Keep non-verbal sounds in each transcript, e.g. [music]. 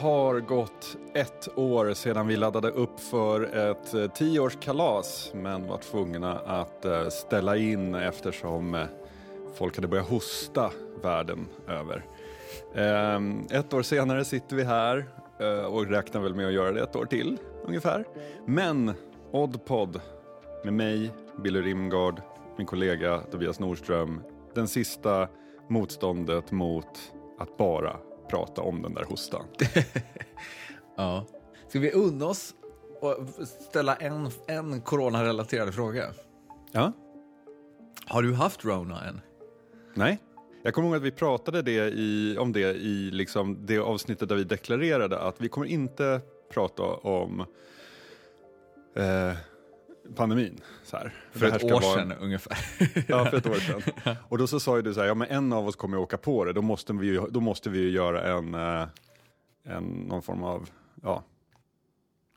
har gått ett år sedan vi laddade upp för ett eh, tioårskalas men var tvungna att eh, ställa in eftersom eh, folk hade börjat hosta världen över. Ehm, ett år senare sitter vi här och räknar väl med att göra det ett år till ungefär. Men Oddpod med mig, Billy Rimgard, min kollega Tobias Nordström, den sista motståndet mot att bara prata om den där hostan. [laughs] ja. Ska vi unna oss att ställa en, en coronarelaterad fråga? Ja. Har du haft Rona än? Nej. Jag kommer ihåg att vi pratade det i, om det i liksom det avsnittet där vi deklarerade att vi kommer inte prata om eh, pandemin. Så här. För ett år vara... sedan ungefär. [laughs] ja, för ett år sedan. [laughs] Och då så sa ju du så här, ja men en av oss kommer att åka på det, då måste vi ju, då måste vi ju göra en, eh, en, någon form av, ja,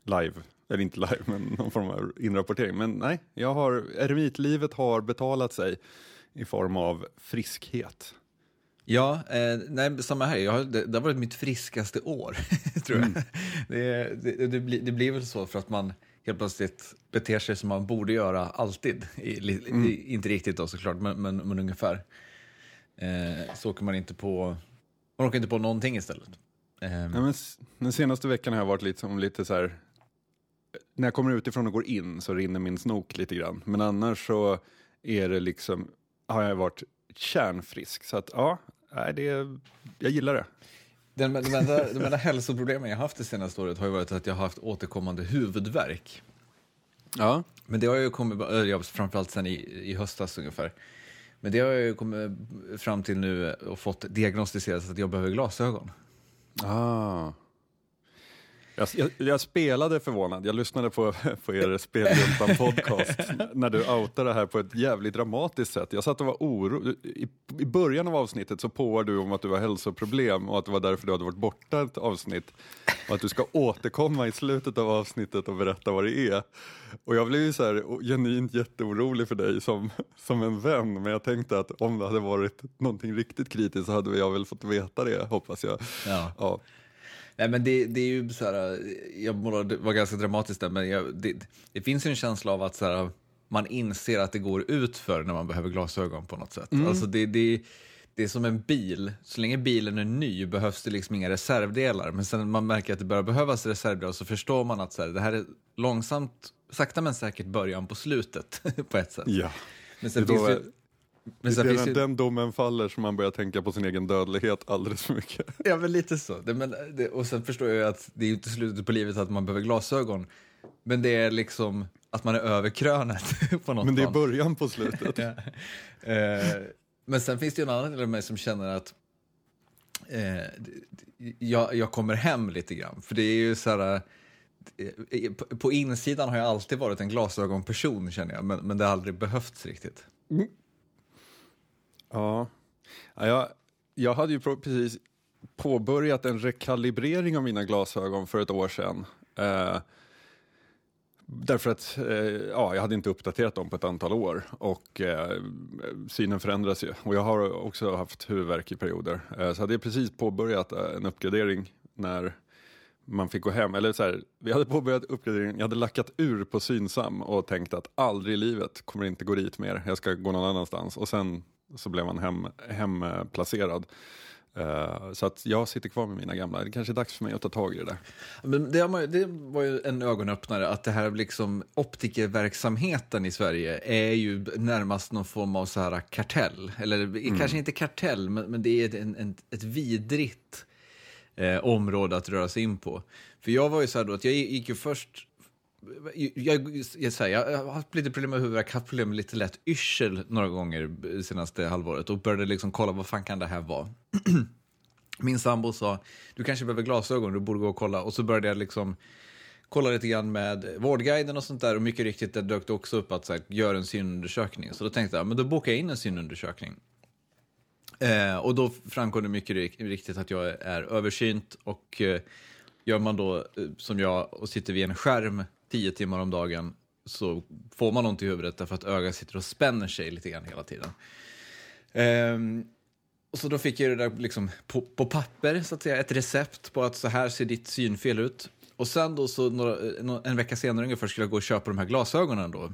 live, eller inte live, [laughs] men någon form av inrapportering. Men nej, jag har, eremitlivet har betalat sig i form av friskhet. Ja, eh, nej, samma här. Jag, det, det har varit mitt friskaste år, tror jag. Mm. Det, det, det, blir, det blir väl så för att man helt plötsligt beter sig som man borde göra alltid. I, mm. i, inte riktigt då såklart, men, men, men ungefär. Eh, så åker man inte på, man åker inte på någonting istället. Eh. Ja, den senaste veckan har jag varit lite som lite så här, när jag kommer utifrån och går in så rinner min snok lite grann. Men annars så är det liksom, har jag varit kärnfrisk. Så att ja, det, jag gillar det. Den, de, enda, de enda hälsoproblemen jag haft det senaste året har ju varit att jag har haft återkommande huvudvärk. Ja. Men det har ju kommit, framförallt sen i, i höstas ungefär. Men det har jag kommit fram till nu och fått diagnostiserat att jag behöver glasögon. Ah. Jag, jag, jag, spelade förvånad, jag lyssnade på, [laughs] på er Spelhjältan [laughs] podcast när du outade det här på ett jävligt dramatiskt sätt. Jag satt och var orolig. I, I början av avsnittet så påar du om att du har hälsoproblem och att det var därför du hade varit borta ett avsnitt. Och att du ska återkomma i slutet av avsnittet och berätta vad det är. Och jag blev ju så här, genuint jätteorolig för dig som, [laughs] som en vän, men jag tänkte att om det hade varit någonting riktigt kritiskt så hade jag väl fått veta det, hoppas jag. Ja. ja. Nej, men det, det är ju så här, jag målade, var ganska dramatiskt där, men jag, det, det finns ju en känsla av att så här, man inser att det går ut för när man behöver glasögon på något sätt. Mm. Alltså det, det, det är som en bil, så länge bilen är ny behövs det liksom inga reservdelar, men sen man märker att det börjar behövas reservdelar så förstår man att så här, det här är långsamt, sakta men säkert början på slutet [laughs] på ett sätt. Ja. Men sen finns det men det är när ju... den domen faller som man börjar tänka på sin egen dödlighet alldeles för mycket. [laughs] Ja, men lite så. Det, men, det, och sen förstår jag att det är inte slutet på livet att man behöver glasögon. Men det är liksom att man är över krönet [laughs] på något Men det är början på slutet. [laughs] ja. eh, men sen finns det ju en annan del av mig som känner att eh, jag, jag kommer hem lite grann. För det är ju så här... Eh, på insidan har jag alltid varit en glasögonperson känner jag, men, men det har aldrig behövts riktigt. Ja, ja jag, jag hade ju precis påbörjat en rekalibrering av mina glasögon för ett år sedan. Eh, därför att eh, ja, jag hade inte uppdaterat dem på ett antal år och eh, synen förändras ju. Och jag har också haft huvudvärk i perioder. Eh, så hade jag precis påbörjat eh, en uppgradering när man fick gå hem. Eller så här, vi hade påbörjat uppgraderingen, jag hade lackat ur på Synsam och tänkt att aldrig i livet kommer inte gå dit mer, jag ska gå någon annanstans. Och sen så blev han hem, hemplacerad. Uh, så att jag sitter kvar med mina gamla. Det kanske är dags för mig att ta tag i det där. Men det, det var ju en ögonöppnare att det här liksom optikerverksamheten i Sverige är ju närmast någon form av så här kartell. Eller mm. kanske inte kartell, men, men det är ett, en, ett vidrigt eh, område att röra sig in på. För jag var ju så här då att jag gick ju först jag, jag, jag, jag har haft lite problem med huvudvärk, haft problem med lite lätt yrsel några gånger senaste halvåret och började liksom kolla vad fan kan det här vara. [clears throat] Min sambo sa, du kanske behöver glasögon, du borde gå och kolla. Och så började jag liksom kolla lite grann med Vårdguiden och sånt där och mycket riktigt det dök det också upp att så här, gör en synundersökning. Så då tänkte jag, men då bokar jag in en synundersökning. Eh, och då framkom det mycket riktigt att jag är översynt och eh, gör man då eh, som jag och sitter vid en skärm tio timmar om dagen så får man ont i huvudet därför att ögat sitter och spänner sig lite grann hela tiden. Um, och så då fick jag det där liksom på, på papper, så att säga, ett recept på att så här ser ditt synfel ut. Och sen då så några, eh, en vecka senare ungefär skulle jag gå och köpa de här glasögonen då.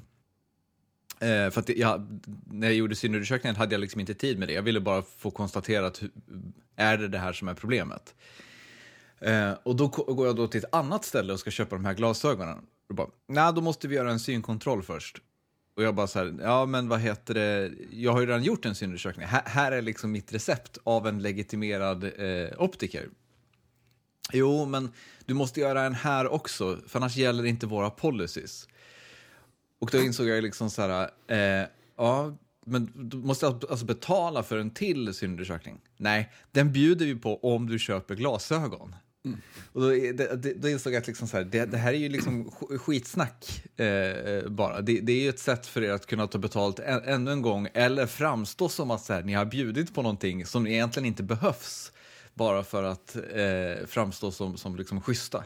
Eh, för att jag, när jag gjorde synundersökningen hade jag liksom inte tid med det. Jag ville bara få konstaterat, är det det här som är problemet? Eh, och då går jag då till ett annat ställe och ska köpa de här glasögonen. Och bara, nej, då måste vi göra en synkontroll först. Och jag bara så här, ja men vad heter det, jag har ju redan gjort en synundersökning. Här, här är liksom mitt recept av en legitimerad eh, optiker. Jo, men du måste göra en här också, för annars gäller inte våra policies. Och då insåg jag liksom så här, eh, ja, men du måste alltså, alltså betala för en till synundersökning. Nej, den bjuder vi på om du köper glasögon. Mm. Och då, det, då insåg jag att liksom så här, det, det, här är ju liksom skitsnack eh, eh, bara. Det, det, är ju ett sätt för er att kunna ta betalt än, ännu en gång eller framstå som att så här, ni har bjudit på någonting som egentligen inte behövs bara för att eh, framstå som, som liksom schyssta.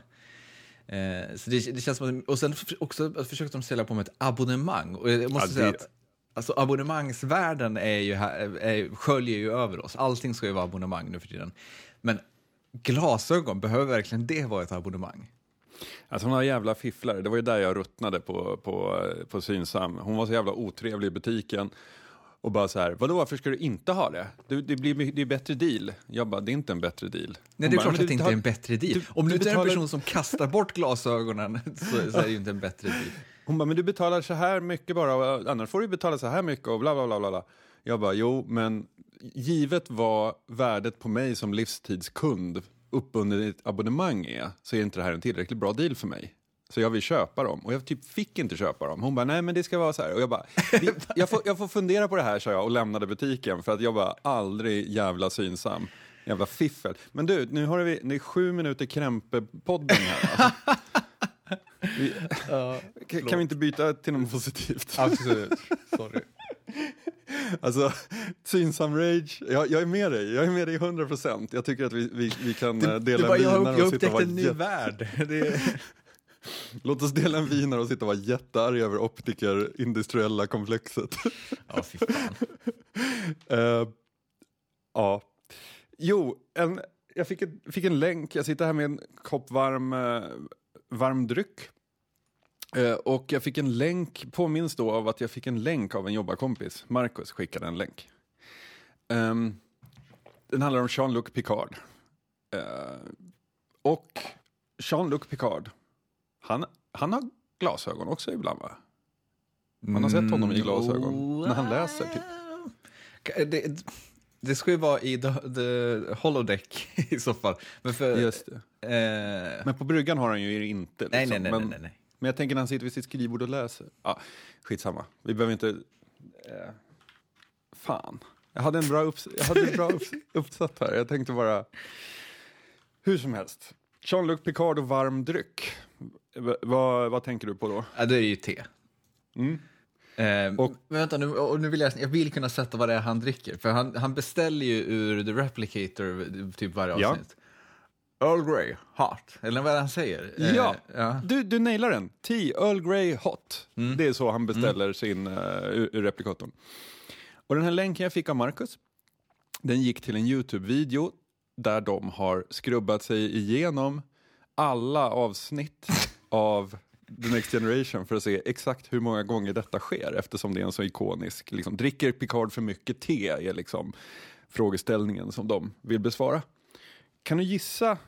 Eh, så det, det, känns som att, och sen också försökte de sälja på med ett abonnemang. Och jag måste ja, säga att alltså, abonnemangsvärlden är ju här, är, sköljer ju över oss. Allting ska ju vara abonnemang nu för tiden. Men glasögon, behöver verkligen det vara ett abonnemang? Alltså hon har jävla fifflare, det var ju där jag ruttnade på, på, på Synsam. Hon var så jävla otrevlig i butiken. Och bara så här, vadå varför ska du inte ha det? Det, det blir det är bättre deal. Jag bara, det är inte en bättre deal. Nej, det är bara, klart att det inte är en bättre deal. Du, Om du inte betalar... är en person som kastar bort glasögonen [laughs] så, så är det ju inte en bättre deal. Hon bara, men du betalar så här mycket bara, annars får du betala så här mycket och bla bla bla bla. Jag bara, jo, men givet vad värdet på mig som livstidskund uppbunden i ett abonnemang är, så är inte det här en tillräckligt bra deal för mig. Så jag vill köpa dem. Och jag typ fick inte köpa dem. Hon bara, nej men det ska vara så här. Och jag bara, jag får, jag får fundera på det här, sa jag och lämnade butiken. För att jag var aldrig jävla synsam. Jävla fiffel. Men du, nu har vi, det är sju minuter Krempe-podden här. Alltså. [laughs] Vi, uh, kan vi inte byta till något positivt? Absolut, sorry. Alltså, synsam rage, jag, jag, är med dig, jag är med dig 100 procent. Jag tycker att vi, vi, vi kan [laughs] det, dela det en vinare jag, och sitta och vara... Jag upptäckte en ny värld. Det... Låt oss dela en vinare och sitta och vara jättearga över optiker industriella komplexet. Ja, fy fan. uh, [laughs] ja. Jo, en, jag fick, ett, fick en länk, jag sitter här med en kopp varm, uh, varm dryck. Uh, och jag fick en länk, påminns då av att jag fick en länk av en jobbarkompis. Marcus skickade en länk. Um, den handlar om Jean-Luc Picard. och Jean-Luc Picard han, han har glasögon också ibland va? Man har sett honom i glasögon mm, när han läser. Typ. Det, det ska ju vara i the, the holodeck [laughs] i så fall. Men, för, Just det. Eh... men på bryggan har han ju inte. Liksom. Nej, nej, nej, nej, nej, men jag tänker när han sitter vid sitt skrivbord och läser. Ah, skitsamma, vi behöver inte... Eh... Fan. Jag hade en bra, upps jag hade en bra upps [laughs] uppsatt här. Jag tänkte bara... Hur som helst. Jean-Luc Picard och varm dryck. V vad, tänker du på då? Ja, det är ju te. Mm. Eh, och, vänta, nu, och nu vill jag, jag vill kunna sätta vad det är han dricker. För han, han beställer ju ur The Replicator typ varje avsnitt. Ja. Earl Grey Hot, eller vad är det han säger? Ja, eh, ja. Du, du nailar den. Tea Earl Grey Hot. Mm. Det är så han beställer mm. sin uh, ur, ur replikatorn. Och den här länken jag fick av Marcus, den gick till en Youtube-video där de har skrubbat sig igenom alla avsnitt [laughs] av The Next Generation för att se exakt hur många gånger detta sker eftersom det är en så ikonisk, liksom, dricker Picard för mycket te är liksom frågeställningen som de vill besvara. Kan du gissa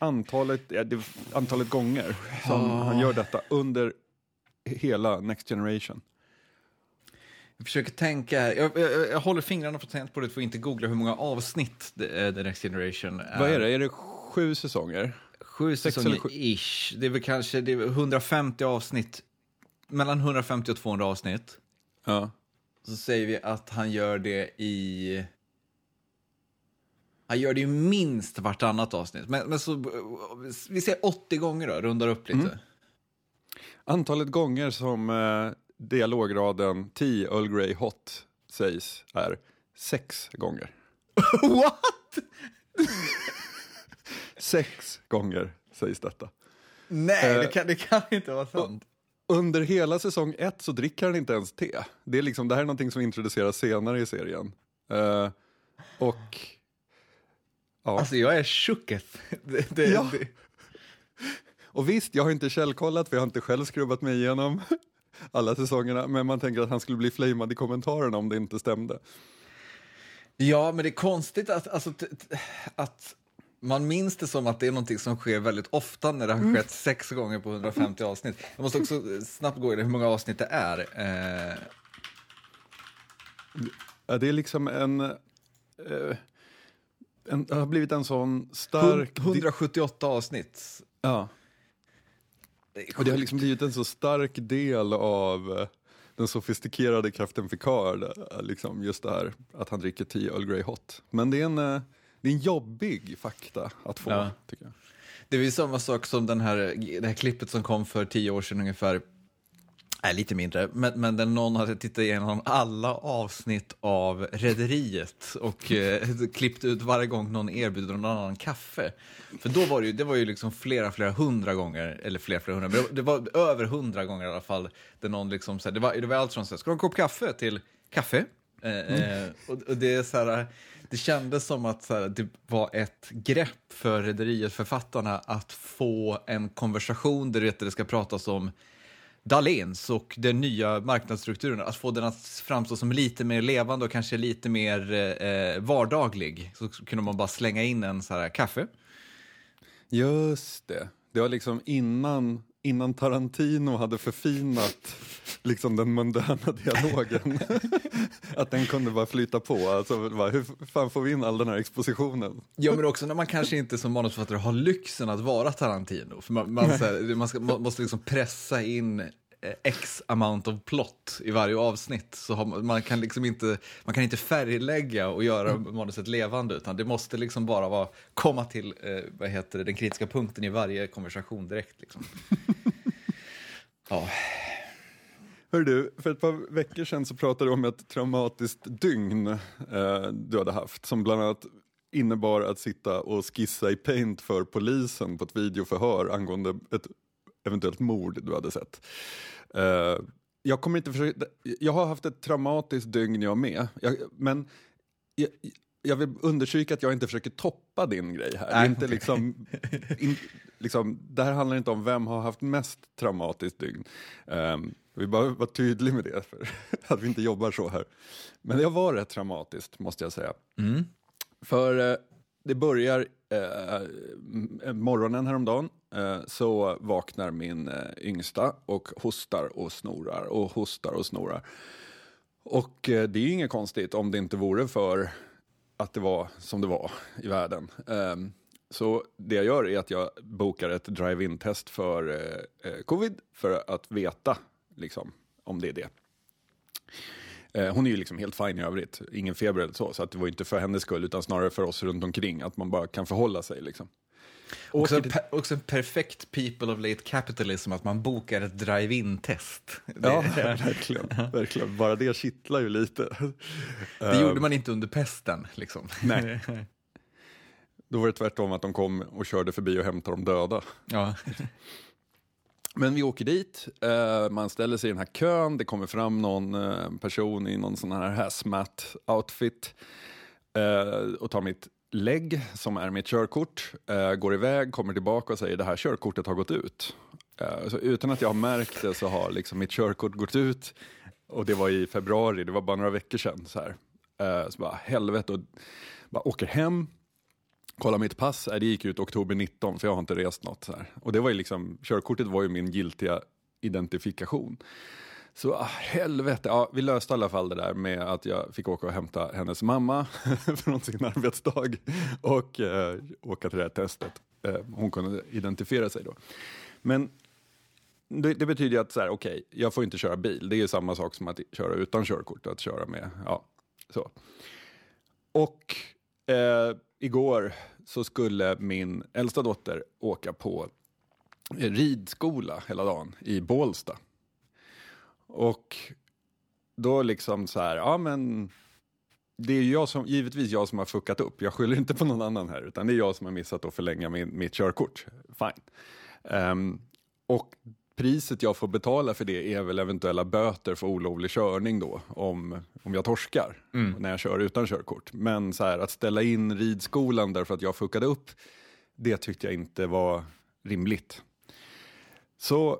antalet, ja, det, antalet gånger som oh. han gör detta under hela Next Generation? Jag försöker tänka, jag, jag, jag håller fingrarna på tangentbordet för att inte googla hur många avsnitt The, The Next Generation är. Vad är det, är det sju säsonger? Sju säsonger ish. Det är väl kanske det är 150 avsnitt. Mellan 150 och 200 avsnitt. Ja. Så säger vi att han gör det i... Han gör det ju minst vartannat avsnitt. Men, men så, vi säger 80 gånger då, rundar upp lite. Mm. Antalet gånger som eh, dialograden Tea Earl Grey Hot sägs är sex gånger. [laughs] What? Sex gånger sägs detta. Nej, det, eh, kan, det kan inte vara sant. Under hela säsong ett så dricker han inte ens te. Det, är liksom, det här är någonting som introduceras senare i serien. Uh, Och... Ja. Alltså jag är [laughs] det, ja. det. Och visst, jag har inte källkollat för jag har inte själv skrubbat mig igenom [laughs] alla säsongerna, men man tänker att han skulle bli flamad i kommentarerna om det inte stämde. Ja, men det är konstigt att, alltså, att man minns det som att det är någonting som sker väldigt ofta när det har mm. skett sex gånger på 150 avsnitt. Jag måste också snabbt gå in hur många avsnitt det är. Eh... Ja, det är liksom en... Eh, en det har blivit en sån stark... 178 avsnitt. Ja. Det och det har liksom blivit en så stark del av eh, den sofistikerade kraften Picard, eh, liksom just det här att han dricker 10 Earl Grey Hot. Men det är en, eh, det är en jobbig fakta att få, ja. tycker jag. Det är samma sak som den här, det här klippet som kom för tio år sedan ungefär Nej, lite mindre, men, men där någon hade tittat igenom alla avsnitt av Rederiet och eh, [laughs] klippt ut varje gång någon erbjuder någon annan kaffe. För då var det ju, det var ju liksom flera, flera hundra gånger, eller flera, flera hundra, det var över hundra gånger i alla fall, där någon liksom, så här, det, var, det var allt från så här, ska du ha en kopp kaffe till kaffe? Eh, mm. eh, och, och, det är så här, det kändes som att här, det var ett grepp för Rederiet, författarna, att få en konversation där det ska pratas om Dahléns och den nya marknadsstrukturen, att få den att framstå som lite mer levande och kanske lite mer eh, vardaglig. Så kunde man bara slänga in en så här kaffe. Just det. Det var liksom innan, innan Tarantino hade förfinat liksom den mundana dialogen. [laughs] att den kunde bara flyta på. Alltså, bara, hur fan får vi in all den här expositionen? Ja, men också när man kanske inte som manusförfattare har lyxen att vara Tarantino. För man, man, här, man, ska, man måste liksom pressa in x amount of plot i varje avsnitt. Så man, man, kan liksom inte, man kan inte färglägga och göra mm. manuset levande utan det måste liksom bara vara, komma till eh, vad heter det, den kritiska punkten i varje konversation direkt. Liksom. [laughs] ja. Hör du, för ett par veckor sedan så pratade du om ett traumatiskt dygn eh, du hade haft som bland annat innebar att sitta och skissa i paint för polisen på ett videoförhör angående ett eventuellt mord du hade sett. Eh, jag, kommer inte försöka, jag har haft ett traumatiskt dygn jag med, jag, men jag, jag vill undersöka att jag inte försöker toppa din grej här. Nej, inte okay. liksom, [laughs] in, liksom, det här handlar inte om vem har haft mest traumatiskt dygn. Um, vi bara vara tydlig med det, för [laughs] att vi inte jobbar så här. Men det var rätt traumatiskt, måste jag säga. Mm. För eh, det börjar Eh, eh, morgonen häromdagen, eh, så vaknar min eh, yngsta och hostar och snorar och hostar och snorar. Och eh, det är ju inget konstigt om det inte vore för att det var som det var i världen. Ehm, så det jag gör är att jag bokar ett drive-in-test för eh, eh covid för att veta liksom, om det är det. Eh, hon är ju liksom helt fin i övrigt, ingen feber eller så, så att det var inte för hennes skull utan snarare för oss runt omkring, att man bara kan förhålla sig. Liksom. Också, en per, också en perfekt people of late capitalism, att man bokar ett drive-in-test. Ja, [laughs] verkligen, verkligen. Bara det kittlar ju lite. Det uh, gjorde man inte under pesten. Liksom. Nej. [laughs] Då var det tvärtom att de kom och körde förbi och hämtade de döda. Ja. Men vi åker dit, eh, man ställer sig i den här kön, det kommer fram någon eh, person i någon sån här hazmat-outfit eh, och tar mitt lägg som är mitt körkort, går iväg, kommer tillbaka och säger det här körkortet har gått ut. Så utan att jag har märkt det så har liksom mitt körkort gått ut och det var i februari, det var bara några veckor sedan. Så, här. Så bara helvete, och bara åker hem, kolla mitt pass, det gick ut oktober 19 för jag har inte rest något. Så här. Och det var ju liksom, körkortet var ju min giltiga identifikation. Så ah, helvete, ja, vi löste i alla fall det där med att jag fick åka och hämta hennes mamma [laughs] från sin arbetsdag och eh, åka till det här testet. Eh, hon kunde identifiera sig då. Men det, det betyder att så här, okay, jag får inte köra bil. Det är samma sak som att köra utan körkort, att köra med, ja, så. Och eh, igår så skulle min äldsta dotter åka på ridskola hela dagen i Bålsta. Och då liksom så här, ja men det är jag som, givetvis jag som har fuckat upp. Jag skyller inte på någon annan här, utan det är jag som har missat att förlänga min, mitt körkort. Fine. Um, och priset jag får betala för det är väl eventuella böter för olovlig körning då, om, om jag torskar när jag kör utan körkort. Men så här, att ställa in ridskolan därför att jag fuckade upp, det tyckte jag inte var rimligt. Så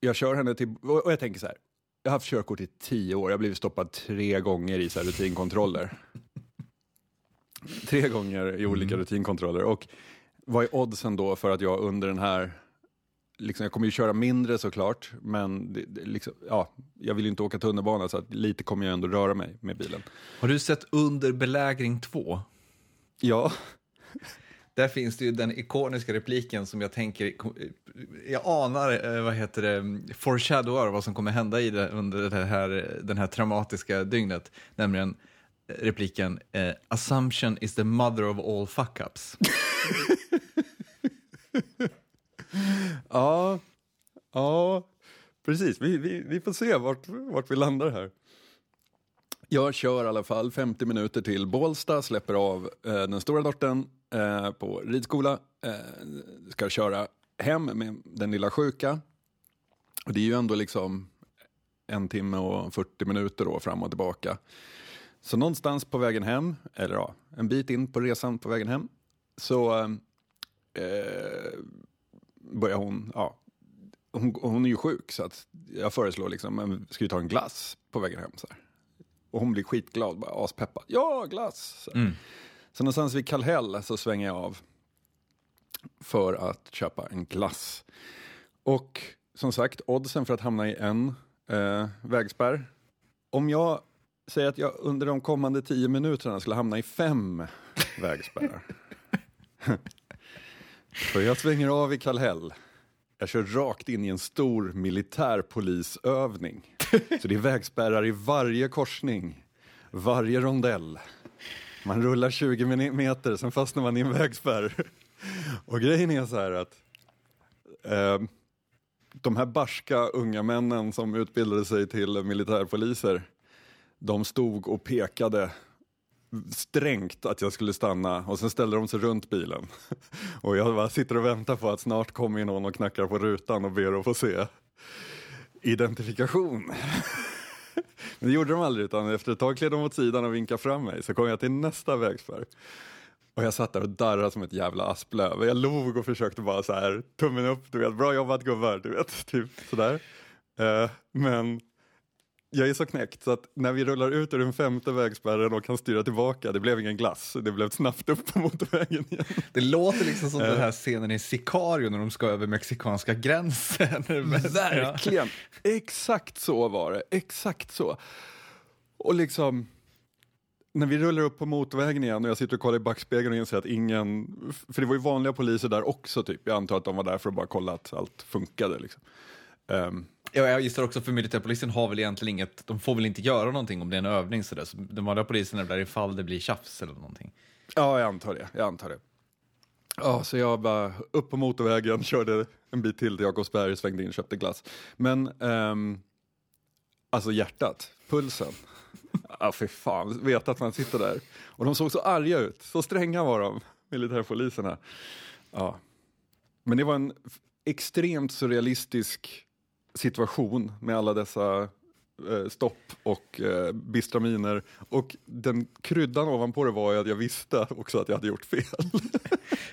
jag kör henne till, och jag tänker så här, jag har haft körkort i tio år, jag har blivit stoppad tre gånger i så rutinkontroller. tre gånger i olika rutinkontroller. Och vad är oddsen då för att jag under den här, liksom, jag kommer ju köra mindre såklart, men det, det, liksom, ja, jag vill ju inte åka tunnelbana så lite kommer jag ändå röra mig med bilen. Har du sett Under belägring 2? Ja, [laughs] Där finns det ju den ikoniska repliken som jag tänker, jag anar, eh, vad heter det, foreshadowar vad som kommer hända i det under det här, den här traumatiska dygnet. Nämligen eh, repliken eh, “Assumption is the mother of all fuck-ups”. [laughs] [laughs] ja, ja, precis. Vi, vi, vi får se vart, vart vi landar här. Jag kör i alla fall 50 minuter till Bålsta, släpper av eh, den stora dottern eh, på ridskola. Eh, ska köra hem med den lilla sjuka. Och det är ju ändå liksom en timme och 40 minuter då fram och tillbaka. Så någonstans på vägen hem, eller ja, en bit in på resan på vägen hem, så eh, börjar hon, ja, hon, hon är ju sjuk så att jag föreslår liksom, men ska vi ta en glass på vägen hem? Så här. Och hon blir skitglad, bara aspeppad. Ja, glass! Så, Mm. så någonstans vid Kallhäll så svänger jag av för att köpa en glass. Och som sagt, oddsen för att hamna i en eh, vägspärr. Om jag säger att jag under de kommande tio minuterna skulle hamna i fem [laughs] vägspärrar för jag svänger av i Kallhäll. Jag kör rakt in i en stor militärpolisövning. Så det är vägspärrar i varje korsning, varje rondell. Man rullar 20 meter, sen fastnar man i en vägspärr. Och grejen är så här att eh, de här barska unga männen som utbildade sig till militärpoliser, de stod och pekade strängt att jag skulle stanna och sen ställde de sig runt bilen. [laughs] Och jag bara sitter och väntar på att snart kommer någon och knackar på rutan och ber att få se identifikation. [laughs] Men det gjorde de aldrig utan efter ett tag klev de åt sidan och vinkade fram mig så kom jag till nästa vägspärr. Och jag satt där och darrade som ett jävla asplöv. Jag log och försökte bara så här, tummen upp, du vet, bra jobbat gubbar, du vet, typ sådär. Eh, men jag är så knäckt så att när vi rullar ut ur den femte vägspärren och kan styra tillbaka, det blev ingen glass, det blev snabbt upp på motorvägen igen. Det låter liksom som den här scenen i Sicario när de ska över mexikanska gränsen. [laughs] Verkligen, exakt så var det, exakt så. Och liksom, när vi rullar upp på motorvägen igen och jag sitter och kollar i backspegeln och inser att ingen, för det var ju vanliga poliser där också typ, jag antar att de var där för att bara kolla att allt funkade liksom. Ehm, Ja, jag gissar också för militärpolisen har väl egentligen inget, de får väl inte göra någonting om det är en övning sådär. Så de vanliga poliserna är där ifall det blir tjafs eller någonting. Ja, jag antar det. Jag antar det. Ja, så jag bara upp på motorvägen, [laughs] körde en bit till till Jakobsberg, svängde in, köpte glass. Men, ehm, alltså hjärtat, pulsen. [laughs] Ja, för fan, vet att man sitter där. Och de såg så arga ut, så stränga var de, militärpoliserna. Ja. Men det var en extremt surrealistisk situation med alla dessa eh, stopp och eh, bistra miner. Och den kryddan ovanpå det var ju att jag visste också att jag hade gjort fel. [laughs]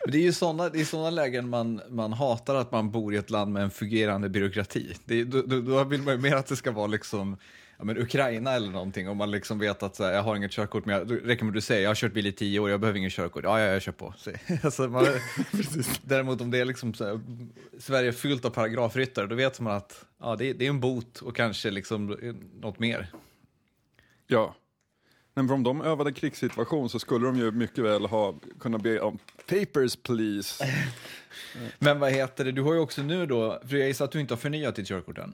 Men det är ju sådana, det är sådana lägen man, man hatar att man bor i ett land med en fungerande byråkrati. Det, då, då, då vill man ju mer att det ska vara liksom ja, men Ukraina eller någonting. Om man liksom vet att så här, jag har inget körkort, men jag, räcker med att du säger jag har kört bil i tio år, jag behöver ingen körkort. Ja, ja, jag kör på. Så, [laughs] alltså, man, [laughs] däremot om det är liksom så här, Sverige fyllt av paragrafryttare, då vet man att ja, det, är- det är en bot och kanske liksom något mer. Ja. Men om de övade krigssituation så skulle de ju mycket väl ha kunnat be om papers please. [laughs] Men vad heter det, du har ju också nu då, för jag gissar att du inte har förnyat ditt körkort än.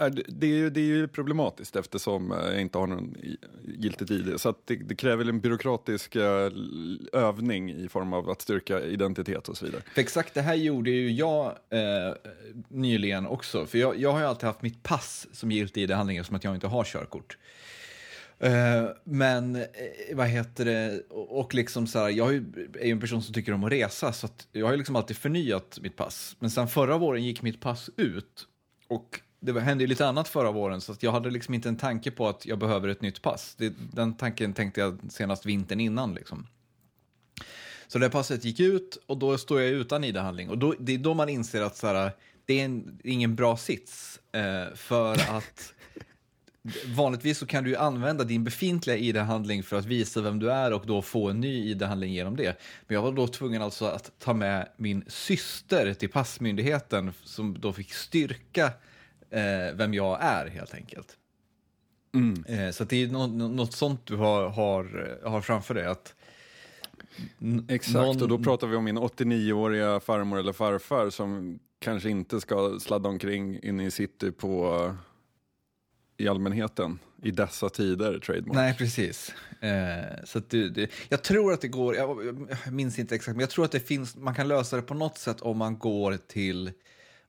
Är det, det, är ju, det är ju problematiskt eftersom eh, jag inte har någon giltigt ID. Så att det, det kräver en byråkratisk eh, övning i form av att styrka identitet och så vidare. För exakt det här gjorde ju jag eh, nyligen också. För jag, jag har ju alltid haft mitt pass som giltig ID-handling eftersom att jag inte har körkort. Eh, men eh, vad heter det, och, och liksom så här, jag är ju är ju en person som tycker om att resa så att jag har ju liksom alltid förnyat mitt pass. Men sen förra våren gick mitt pass ut och det hände ju lite annat förra våren så jag hade liksom inte en tanke på att jag behöver ett nytt pass. Det, den tanken tänkte jag senast vintern innan liksom. Så det passet gick ut och då står jag utan ID-handling och då, det är då man inser att så här, det är en, ingen bra sits eh, för att [laughs] vanligtvis så kan du använda din befintliga ID-handling för att visa vem du är och då få en ny ID-handling genom det. Men jag var då tvungen alltså att ta med min syster till passmyndigheten som då fick styrka eh, vem jag är helt enkelt. Eh, så det är något, något sånt du har, har, har framför dig. Att Exakt, någon- och då pratar vi om min 89-åriga farmor eller farfar som kanske inte ska sladda omkring inne i city på i allmänheten i dessa tider, trademark. Nej, precis. Eh, så det, det, jag tror att det går, jag, jag minns inte exakt, men jag tror att det finns, man kan lösa det på något sätt om man går till,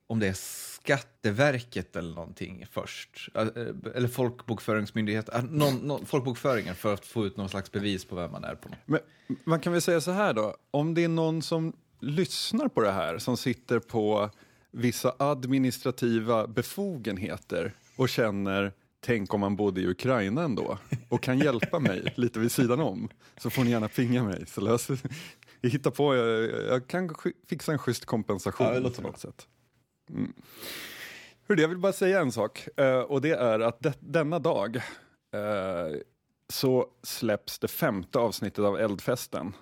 om det är Skatteverket eller någonting först. Eh, Eller folkbokföringsmyndighet, eh, någon, någon, folkbokföringen för att få ut någon slags bevis på vem man är på. Men man kan väl säga så här då, om det är någon som lyssnar på det här som sitter på vissa administrativa befogenheter och känner tänk om man bodde i Ukraina ändå och kan hjälpa mig [laughs] lite vid sidan om så får ni gärna pinga mig så löser [laughs] jag hittar på, jag, jag kan fixa en schysst kompensation Ja, på något sätt. Mm. Hörde, jag vill bara säga en sak eh, och det är att det, denna dag eh, så släpps det femte avsnittet av Eldfesten.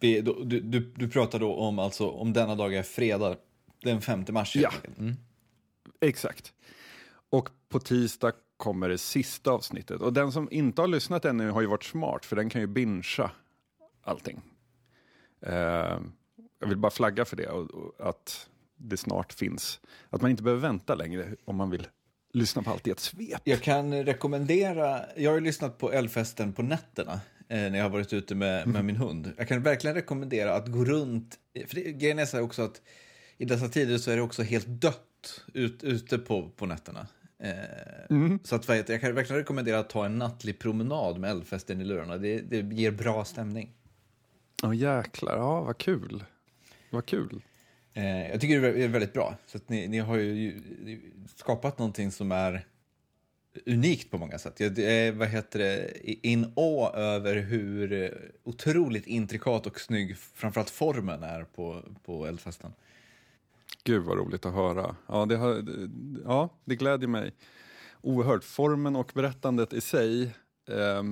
Vi, då, du, du, du pratar då om, alltså, om denna dag är fredag, den 5 mars. Ja. Mm. Exakt. Och på tisdag kommer det sista avsnittet. Och den som inte har lyssnat ännu har ju varit smart, för den kan ju bingea allting. Eh, jag vill bara flagga för det, och, och att det snart finns. Att man inte behöver vänta längre om man vill lyssna på allt i ett svep. Jag kan rekommendera, jag har ju lyssnat på Älvfesten på nätterna eh, när jag har varit ute med, med min hund. Jag kan verkligen rekommendera att gå runt, för det, grejen är så också att i dessa tider så är det också helt dött ut, ute på, på nätterna. Eh, Så att, jag kan verkligen rekommendera att ta en nattlig promenad med Älvfesten i lurarna. Det, det ger bra stämning. Åh jäklar, ja vad kul. Vad kul. Eh, jag tycker det är väldigt bra. Så att ni, ni har ju skapat någonting som är unikt på många sätt. Jag är, vad heter det, in å över hur eh, otroligt intrikat och snygg framförallt formen är på, på eldfesten. Gud vad roligt att höra. Ja, det, har, ja, det glädjer mig oerhört. Formen och berättandet i sig eh,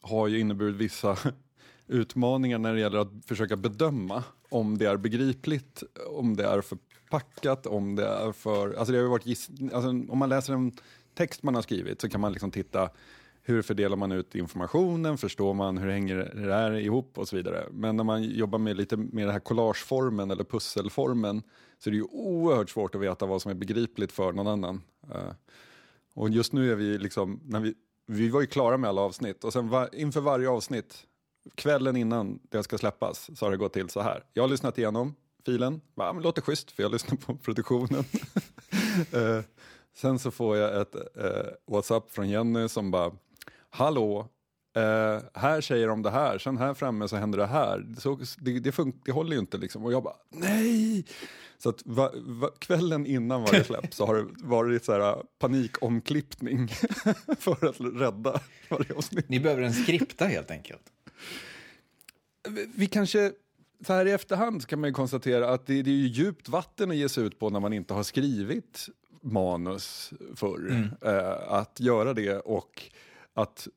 har ju inneburit vissa [laughs] utmaningar när det gäller att försöka bedöma om det är begripligt, om det är förpackat, om det är för... Alltså det har ju varit giss, alltså om man läser en text man har skrivit så kan man liksom titta hur fördelar man ut informationen, förstår man hur hänger det här ihop och så vidare. Men när man jobbar med lite mer den här collageformen eller pusselformen så är det ju oerhört svårt att veta vad som är begripligt för någon annan. Eh, och just nu är vi liksom, när vi, vi var ju klara med alla avsnitt och sen var, inför varje avsnitt, kvällen innan det ska släppas, så har det gått till så här. Jag har lyssnat igenom filen, ja, men låter schysst för jag lyssnar på [laughs] produktionen. [laughs] Eh, sen så får jag ett eh, WhatsApp från Jenny som bara, hallå, eh, här säger de det här, sen här framme så händer det här. Så, det, det, fun- det håller ju inte liksom. Och jag bara, nej! Så att va, va, kvällen innan varje [laughs] släpp så har det varit så här panikomklippning för att rädda varje avsnitt. Ni behöver en skripta helt enkelt. Vi- kanske, så här i efterhand kan man ju konstatera att det, det är ju djupt vatten att ge sig ut på när man inte har skrivit manus förr. Eh, att göra det och att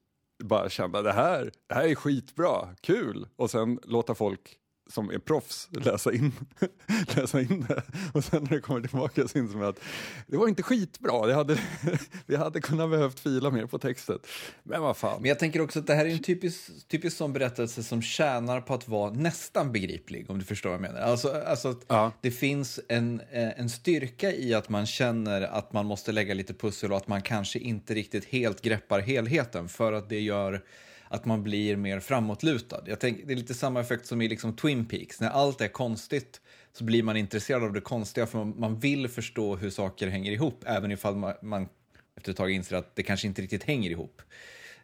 bara känna det här, det här är skitbra, kul. Och sen låta folk som är proffs läsa in, [laughs] läsa in det. Och sen när det kommer tillbaka så inser man att det var inte skitbra. Det hade, [laughs] vi hade kunnat behövt fila mer på texten. Men vad fan. Men jag tänker också att det här är en typisk, typisk sån berättelse som tjänar på att vara nästan begriplig, om du förstår vad jag menar. Alltså, alltså att Ja. det finns en, eh, en styrka i att man känner att man måste lägga lite pussel och att man kanske inte riktigt helt greppar helheten för att det gör att man blir mer framåtlutad. Jag tänker, det är lite samma effekt som i liksom Twin Peaks. När allt är konstigt så blir man intresserad av det konstiga för man, man vill förstå hur saker hänger ihop även ifall man, man efter ett tag inser att det kanske inte riktigt hänger ihop.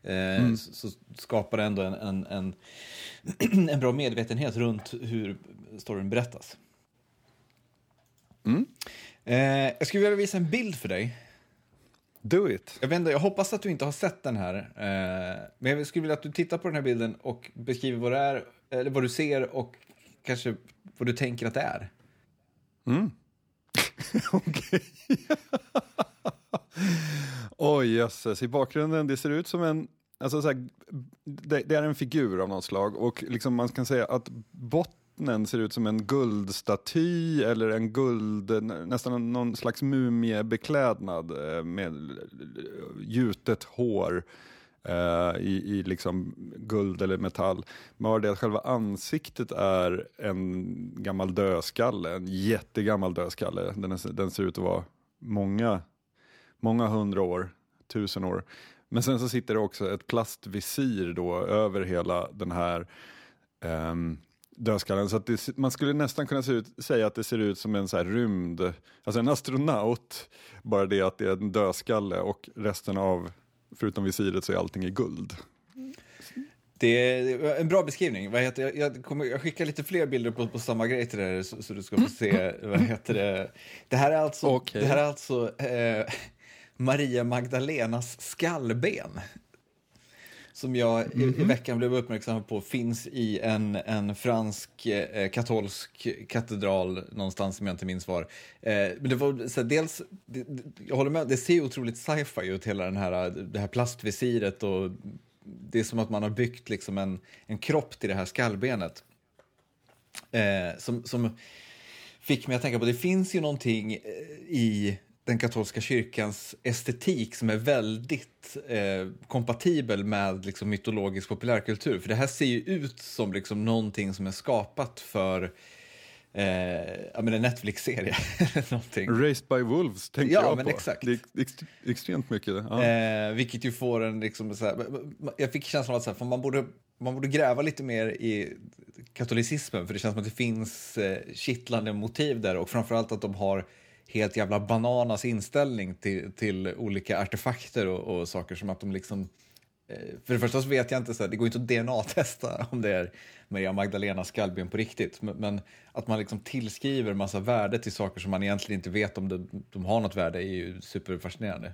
eh, så, så skapar det ändå en, en, en, [clears throat] en bra medvetenhet runt hur storyn berättas. Eh, jag skulle vilja visa en bild för dig. Do it. Jag, vet inte, jag hoppas att du inte har sett den här. Eh, men jag skulle vilja att du tittar på den här bilden och beskriver vad det är, eller vad du ser och kanske vad du tänker att det är. [laughs] Okej. [laughs] Oj, jösses. I bakgrunden, det ser ut som en... Alltså så här, det, det är en figur av något slag och liksom man kan säga att bottnen ser ut som en guldstaty eller en guld, nästan någon slags mumiebeklädnad eh, med gjutet hår eh, i, i liksom guld eller metall. Bara det att själva ansiktet är en gammal dödskalle, en jättegammal dödskalle. Den, är, den ser ut att vara många, många hundra år, tusen år. Men sen så sitter det också ett plastvisir då över hela den här um, dödskallen. Så det, man skulle nästan kunna se ut, säga att det ser ut som en så rymd, alltså en astronaut, bara det att det är en dödskalle och resten av, förutom visiret så är allting i guld. Det är en bra beskrivning. Vad heter, jag, jag, kommer, jag skickar lite fler bilder på, på samma grej till dig så, så, du ska få se. [laughs] vad heter det? Det här är alltså, Okay. det här är alltså eh, Maria Magdalenas skallben. Som jag i, i veckan blev uppmärksam på finns i en, en fransk eh, katolsk katedral någonstans som jag inte minns var. Eh, men det var så här, dels, det, jag håller med, det ser otroligt sci-fi ut hela den här, det här plastvisiret och det är som att man har byggt liksom en, en kropp till det här skallbenet. Eh, som, som fick mig att tänka på, det finns ju någonting eh, i den katolska kyrkans estetik som är väldigt eh, kompatibel med liksom, mytologisk populärkultur. För det här ser ju ut som liksom, någonting som är skapat för eh, ja, men en Netflix-serie. [laughs] någonting. Raised by Wolves tänker Ja, jag men på. exakt. Det är ex extremt mycket. Ja. Eh, vilket ju får en liksom så här, jag fick känslan av att så här, för man, borde, man borde gräva lite mer i katolicismen för det känns som att det finns eh, kittlande motiv där och framförallt att de har helt jävla bananas inställning till, till olika artefakter och, och saker som att de liksom eh, för det första så vet jag inte, så här, det går inte att DNA-testa [laughs] om det är Maria Magdalena skallben på riktigt, men, men, att man liksom tillskriver massa värde till saker som man egentligen inte vet om de, de har något värde är ju superfascinerande.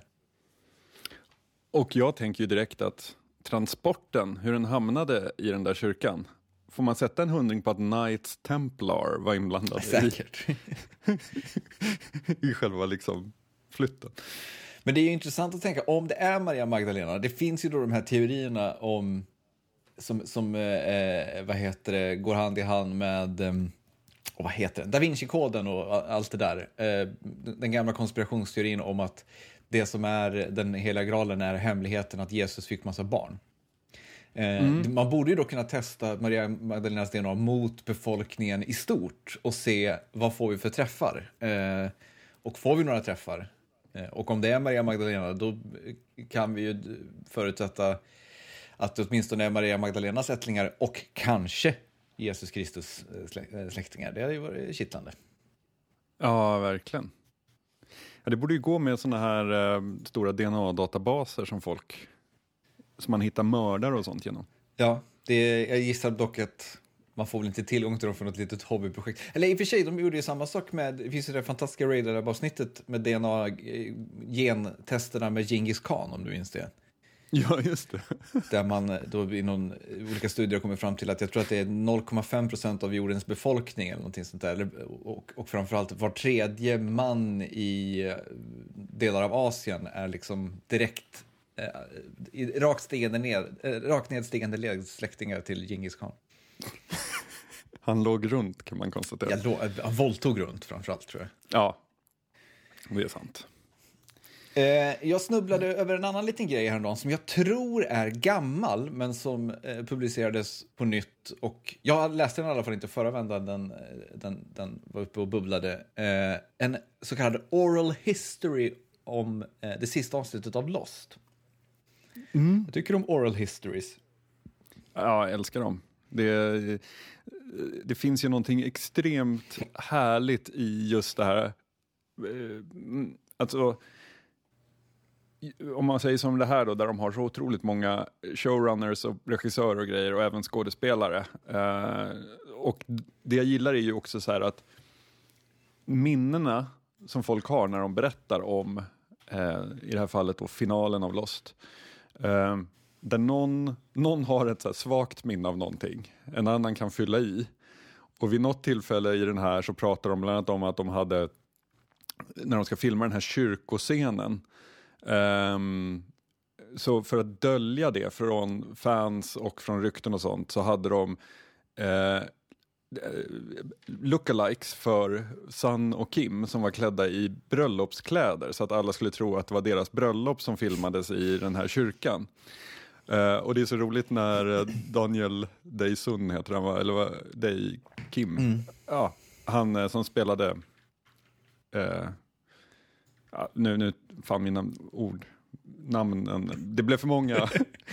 Och jag tänker ju direkt att transporten, hur den hamnade i den där kyrkan, får man sätta en hundring på att Knights Templar var inblandade i, Säkert. [laughs] i själva liksom flytten? Men det är ju intressant att tänka, om det är Maria Magdalena, det finns ju då de här teorierna om, som, som eh, vad heter det, går hand i hand med, eh, och vad heter det, Da Vinci-koden och allt det där. Eh, den gamla konspirationsteorin om att det som är den heliga graalen är hemligheten att Jesus fick massa barn. Eh, Man borde ju då kunna testa Maria Magdalenas DNA mot befolkningen i stort och se vad får vi för träffar. Eh, och får vi några träffar, eh, och om det är Maria Magdalena, då kan vi ju förutsätta att det åtminstone är Maria Magdalenas ättlingar och kanske Jesus Kristus slä- släktingar. Det hade ju varit kittlande. Ja, verkligen. Ja, det borde ju gå med såna här eh, stora DNA-databaser som folk, som man hittar mördare och sånt genom. Ja, det, jag gissar dock att man får väl inte tillgång till dem för något litet hobbyprojekt. Eller i och för sig, de gjorde ju samma sak med, det finns ju det fantastiska Radar-avsnittet med DNA-gentesterna med Genghis khan om du minns det. Ja, just det. [laughs] Där man då i någon, olika studier kommit fram till att jag tror att det är 0,5 procent av jordens befolkning eller någonting sånt där. Och, och framförallt var tredje man i eh, delar av Asien är liksom direkt eh, rakt, stigande ned, eh, rakt nedstigande led släktingar till Genghis khan. [laughs] Han låg runt kan man konstatera. Jag lå, han våldtog runt framförallt tror jag. Ja, det är sant. Eh, jag snubblade över en annan liten grej häromdagen som jag tror är gammal men som eh, publicerades på nytt. Och jag läste den i alla fall inte förra vändan, den, eh, den, den var uppe och bubblade. Eh, en så kallad oral history om eh, det sista avsnittet av Lost. Jag tycker om oral histories. Ja, jag älskar dem. Det, det finns ju någonting extremt härligt i just det här. eh, Alltså, om man säger som det här då, där de har så otroligt många showrunners och regissörer och grejer och även skådespelare. Eh, och det jag gillar är ju också så här att minnena som folk har när de berättar om, eh, i det här fallet då, finalen av Lost. Eh, där någon, någon har ett så här svagt minne av någonting, en annan kan fylla i. Och vid något tillfälle i den här så pratar de bland annat om att de hade, när de ska filma den här kyrkoscenen, um, så för att dölja det från fans och från rykten och sånt så hade de eh, lookalikes för Sun och Kim som var klädda i bröllopskläder så att alla skulle tro att det var deras bröllop som filmades i den här kyrkan. Uh, och det är så roligt när eh, Daniel Day-Sun heter han va? Eller vad? Day Kim? Mm. Ja, han som spelade, uh, ja, nu, nu, fan mina ord, namnen, det blev för många, [laughs]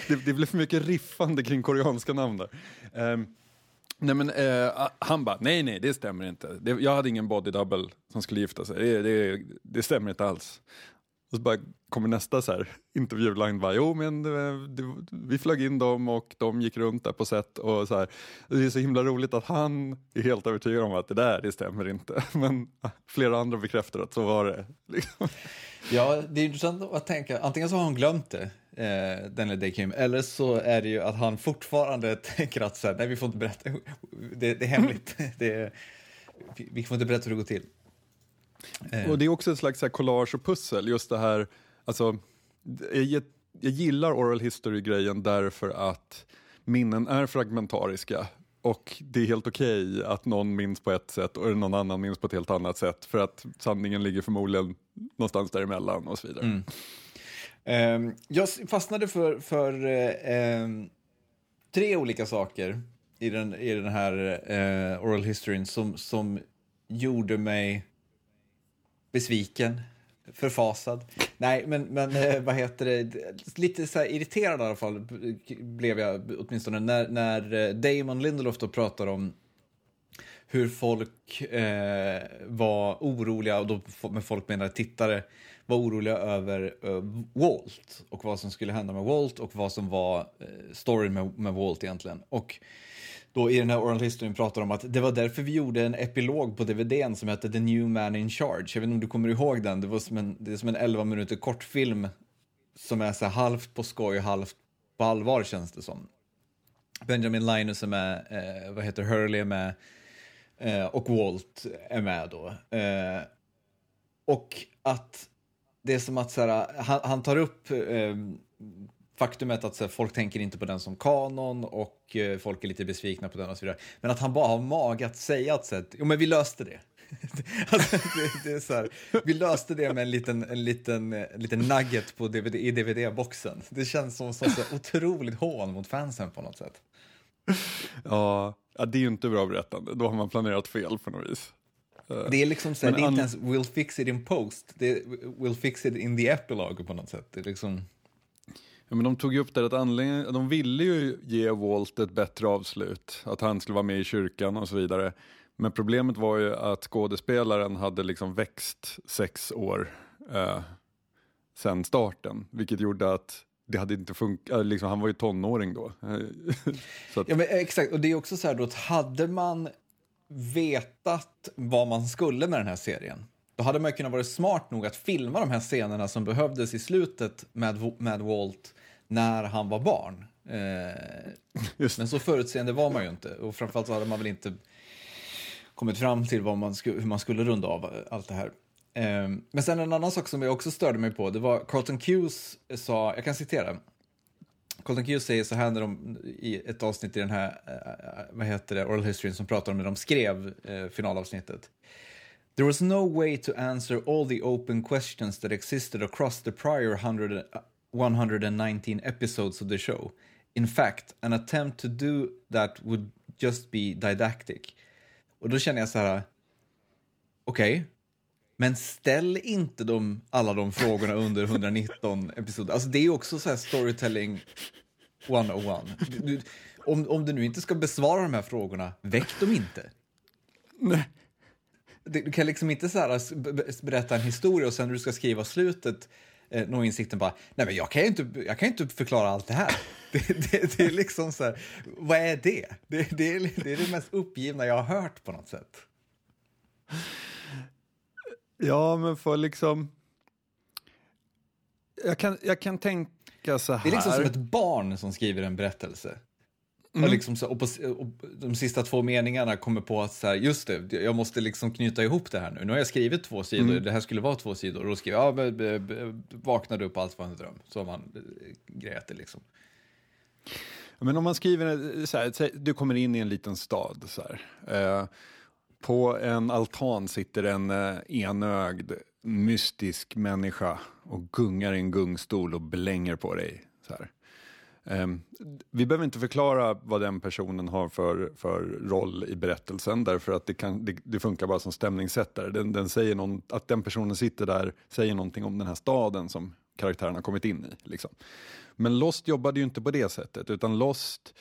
det, det, blev för mycket riffande kring koreanska namn där. Um, nej men eh, han bara, nej nej det stämmer inte, det, jag hade ingen body double som skulle gifta sig, det, det, det stämmer inte alls. Och så bara kommer nästa så här intervjuline bara, jo men eh, det, vi flög in dem och de gick runt där på set och så här. Det är så himla roligt att han är helt övertygad om att det där, det stämmer inte. [laughs] Men ah, flera andra bekräftar att så var det. Liksom. Ja, det är intressant att tänka, antingen så har hon glömt det, eh, Daniel Day-Kim, eller så är det ju att han fortfarande [laughs] tänker att så här, nej vi får inte berätta, det, det är hemligt, [laughs] det, vi får inte berätta hur det går till. Och det är också ett slags här collage och pussel, just det här, alltså, jag, jag gillar oral history-grejen därför att minnen är fragmentariska och det är helt okej okay att någon minns på ett sätt och någon annan minns på ett helt annat sätt för att sanningen ligger förmodligen någonstans däremellan och så vidare. Mm. Um, jag fastnade för, för um, tre olika saker i den, i den här uh, oral historyn som, som gjorde mig besviken, förfasad. Nej, men, men eh, vad heter det, lite så irriterad i alla fall blev jag åtminstone när, när eh, Damon Lindelof då pratar om hur folk eh, var oroliga, och då med folk menar tittare, var oroliga över uh, Walt och vad som skulle hända med Walt och vad som var uh, storyn med, med Walt egentligen. Och då i den här oral historyn pratar om att det var därför vi gjorde en epilog på DVDn som hette The New Man in Charge. Jag vet inte om du kommer ihåg den, det, var som en, det är som en 11 minuter kortfilm som är så här halvt på skoj och halvt på allvar känns det som. Benjamin Linus är med, eh, vad heter Hurley är med eh, och Walt är med då. Eh, och att det är som att så här, han, han tar upp eh, faktumet att så här, folk tänker inte på den som kanon och eh, folk är lite besvikna på den och så vidare. Men att han bara har mag att säga att så här, jo men vi löste det. [laughs] alltså, det, det, är så här, vi löste det med en liten, en liten, en liten nugget på DVD, i DVD-boxen. Det känns som som så otroligt hån mot fansen på något sätt. Ja, det är ju inte bra berättande. Då har man planerat fel på något vis. Det är liksom så här, det är inte ens we'll fix it in post, det är we'll fix it in the epilogue på något sätt. Det är liksom... Ja, men de tog ju upp det att anledningen, de ville ju ge Walt ett bättre avslut, att han skulle vara med i kyrkan och så vidare. Men problemet var ju att skådespelaren hade liksom växt sex år eh, sen starten, vilket gjorde att det hade inte funkat, eh, liksom, han var ju tonåring då. [laughs] att... Ja men exakt, och det är också så här då att hade man vetat vad man skulle med den här serien, då hade man kunnat vara smart nog att filma de här scenerna som behövdes i slutet med, med Walt när han var barn. Eh, men så förutseende var man ju inte. Och framförallt så hade man väl inte kommit fram till vad man hur man skulle runda av allt det här. Eh, men sen en annan sak som jag också störde mig på, det var Carlton Cuse sa, jag kan citera. Colton Cuse säger så här när de, i ett avsnitt i den här, uh, vad heter det, Oral History som pratar om när de skrev uh, finalavsnittet. There was no way to answer all the open questions that existed across the prior 100, 119 episodes of the show. In fact, an attempt to do that would just be didactic. Och då känner jag så här, okej, okay, men ställ inte de, alla de frågorna under 119 episoder. Alltså det är också så här storytelling 101. Du, om, om du nu inte ska besvara de här frågorna, väck dem inte. Nej. Du, du kan liksom inte så här berätta en historia och sen när du ska skriva slutet eh, nå insikten bara, nej men jag kan ju inte, jag kan inte förklara allt det här. [laughs] Det, det, det är liksom så här, vad är det? Det, det, är, det är det mest uppgivna jag har hört på något sätt. Ja, men för liksom... Jag kan, jag kan tänka så här. Det är liksom som ett barn som skriver en berättelse. Mm. Och, liksom så, och, på, och de sista två meningarna kommer på att så här, just det, jag måste liksom knyta ihop det här nu. Nu har jag skrivit två sidor, mm. det här skulle vara två sidor. Och då skriver jag, ja, be, be, vaknade upp, allt var en dröm. Så man eh, grejat det liksom. Men om man skriver, så här, du kommer in i en liten stad. Så här, eh, på en altan sitter en eh, enögd, mystisk människa och gungar i en gungstol och blänger på dig. Så här. Um, vi behöver inte förklara vad den personen har för, för roll i berättelsen därför att det, kan, det, det funkar bara som stämningssättare. Den, den säger någon, att den personen sitter där säger någonting om den här staden som karaktären har kommit in i. Liksom. Men Lost jobbade ju inte på det sättet utan Lost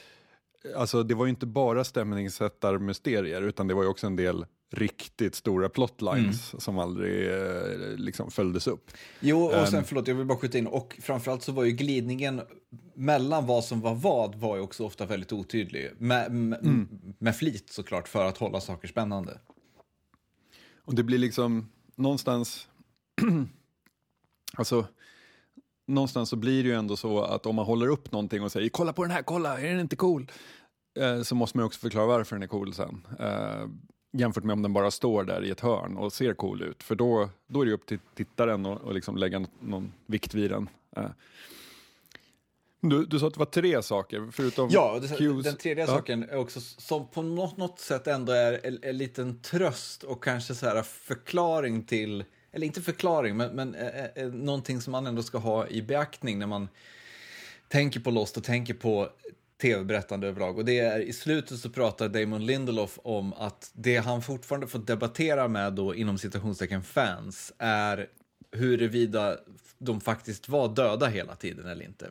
Alltså det var ju inte bara stämningssättarmysterier utan det var ju också en del riktigt stora plotlines mm. som aldrig eh, liksom följdes upp. Jo, och sen um, förlåt, jag vill bara skjuta in, och framförallt så var ju glidningen mellan vad som var vad var ju också ofta väldigt otydlig. Med, med, mm. med flit såklart, för att hålla saker spännande. Och det blir liksom någonstans, [clears throat] alltså någonstans så blir det ju ändå så att om man håller upp någonting och säger kolla på den här, kolla, är den inte cool? Eh, så måste man också förklara varför den är cool sen. Eh, jämfört med om den bara står där i ett hörn och ser cool ut. För då, då är det upp till tittaren att och liksom lägga någon vikt vid den. Eh. Du, du sa att det var tre saker, förutom Ja, det, den tredje ja. saken är också som på något, något sätt ändå är en, en liten tröst och kanske så här förklaring till, eller inte förklaring, men, men eh, eh, någonting som man ändå ska ha i beaktning när man tänker på Lost och tänker på tv-berättande överlag. Och det är i slutet så pratar Damon Lindelof om att det han fortfarande får debattera med då inom citationstecken fans är huruvida de faktiskt var döda hela tiden eller inte.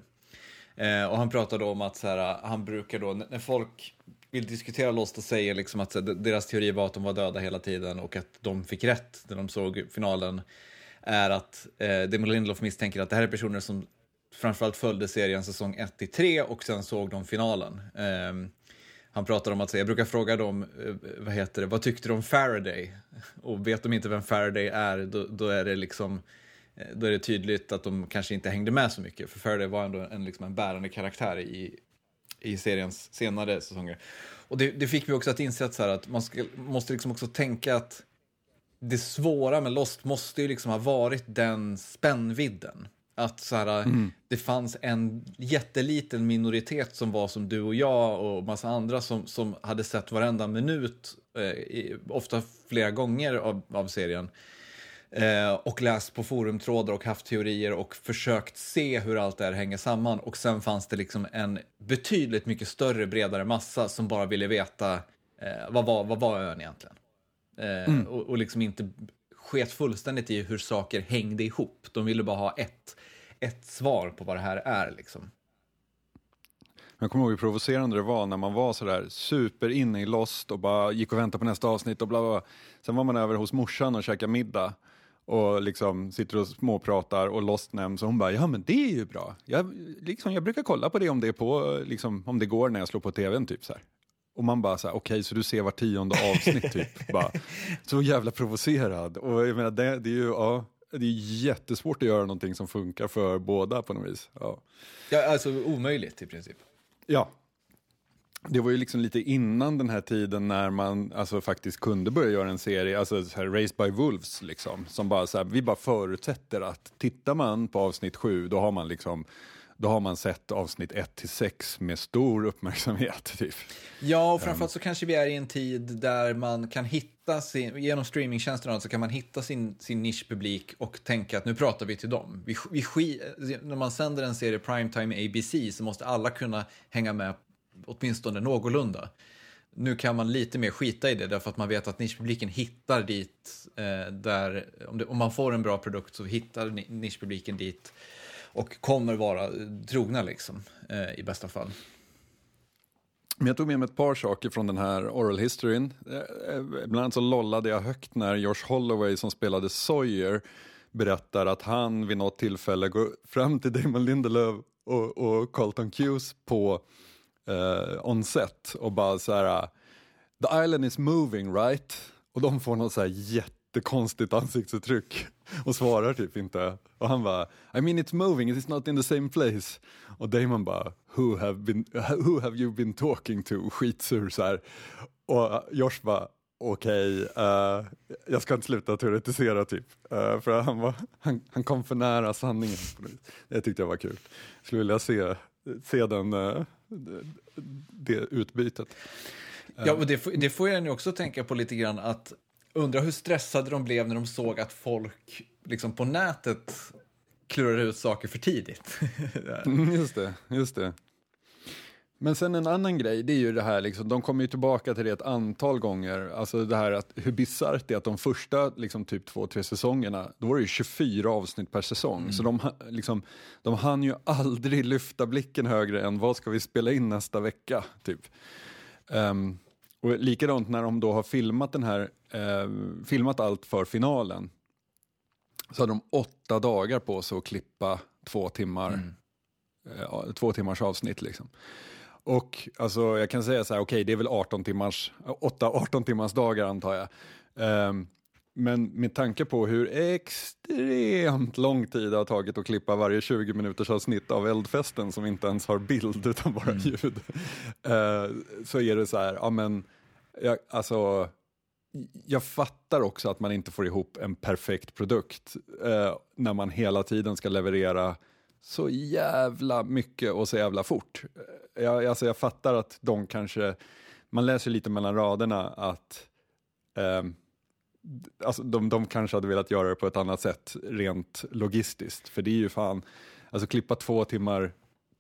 Eh, och han pratar om att så här, han brukar då, när folk vill diskutera Lost och säger liksom att här, deras teori var att de var döda hela tiden och att de fick rätt när de såg finalen är att eh, Damon Lindelof misstänker att det här är personer som framförallt följde serien säsong 1 till 3 och sen såg de finalen. Um, han pratar om att, jag brukar fråga dem, eh, vad heter det, vad tyckte de om Faraday? Och vet de inte vem Faraday är, då, då, är det liksom, eh, då är det tydligt att de kanske inte hängde med så mycket, för Faraday var ändå en, liksom en bärande karaktär i, i seriens senare säsonger. Och det, det fick mig också att inse att, så här, att man ska, måste liksom också tänka att det svåra med Lost måste ju liksom ha varit den spännvidden. Att så här, mm. det fanns en jätteliten minoritet som var som du och jag och massa andra som, som hade sett varenda minut, eh, ofta flera gånger av, av serien. Eh, och läst på forumtrådar och haft teorier och försökt se hur allt det här hänger samman. Och sen fanns det liksom en betydligt mycket större, bredare massa som bara ville veta eh, vad, var, vad var ön egentligen? Eh, mm. och, och liksom inte sket fullständigt i hur saker hängde ihop. De ville bara ha ett, ett svar på vad det här är. Liksom. Jag kommer ihåg hur provocerande det var när man var sådär super inne i Lost och bara gick och väntade på nästa avsnitt och bla bla. Sen var man över hos morsan och käkade middag och liksom sitter och småpratar och Lost nämns och hon bara, ja men det är ju bra. Jag, liksom, jag brukar kolla på det om det, är på, liksom, om det går när jag slår på tvn typ så här. Och man bara så okej, okay, så du ser var tionde avsnitt [laughs] typ. bara, så jävla provocerad. Och jag menar, det, det är ju, ja, det är jättesvårt att göra någonting som funkar för båda på något vis. Ja, ja alltså omöjligt i princip. Ja. Det var ju liksom lite innan den här tiden när man alltså, faktiskt kunde börja göra en serie, alltså så här, Raised by Wolves, liksom, som bara så här, vi bara förutsätter att tittar man på avsnitt sju, då har man liksom då har man sett avsnitt 1 till 6 med stor uppmärksamhet. [laughs] Typ. Ja, och framförallt så kanske vi är i en tid där man kan hitta sin, genom streamingtjänsterna så kan man hitta sin, sin nischpublik och tänka att nu pratar vi till dem. Vi, vi, när man sänder en serie primetime ABC så måste alla kunna hänga med åtminstone någorlunda. Nu kan man lite mer skita i det därför att man vet att nischpubliken hittar dit eh, där, om, det, om man får en bra produkt så hittar nischpubliken dit och kommer vara trogna liksom, eh, i bästa fall. Men jag tog med mig ett par saker från den här oral historyn. Eh, eh, bland annat så lollade jag högt när Josh Holloway som spelade Sawyer berättar att han vid något tillfälle går fram till Damon Lindelöf och, och Carlton Cuse på eh, onset och bara så här The island is moving right? Och de får något så här jättekonstigt ansiktsuttryck och svarar typ inte. Och han bara I mean it's moving, it's not in the same place. Och Damon bara Who have, been, who have you been talking to? Skitsur så här. Och Josh bara okej, okay, uh, jag ska inte sluta teoretisera typ. Uh, för han, var, han, han kom för nära sanningen. Det tyckte jag var kul. Jag skulle vilja se, se den, uh, det utbytet. Ja, och det, det får jag också tänka på lite grann att Undrar hur stressade de blev när de såg att folk liksom på nätet klurade ut saker för tidigt. [laughs] Mm, just det, just det. Men sen en annan grej, det är ju det här, liksom, de kommer ju tillbaka till det ett antal gånger, alltså det här att hur bisarrt det är att de första liksom, typ två, tre säsongerna, då var det ju 24 avsnitt per säsong, mm. så de, liksom, de hann ju aldrig lyfta blicken högre än vad ska vi spela in nästa vecka, typ. Um, och likadant när de då har filmat den här, eh, filmat allt för finalen, så hade de åtta dagar på sig att klippa två timmar, mm. eh, två timmars avsnitt liksom. Och alltså, jag kan säga så här, okej okay, det är väl 18 timmars, 8-18 timmars dagar antar jag. Um, men med tanke på hur extremt lång tid det har tagit att klippa varje 20 minuters avsnitt av Eldfesten som inte ens har bild utan bara mm. ljud. Uh, så är det så här, ja men, jag, alltså, jag fattar också att man inte får ihop en perfekt produkt eh, när man hela tiden ska leverera så jävla mycket och så jävla fort. Eh, jag, alltså jag fattar att de kanske, man läser lite mellan raderna att eh, alltså de, de kanske hade velat göra det på ett annat sätt rent logistiskt. För det är ju fan, alltså klippa två timmar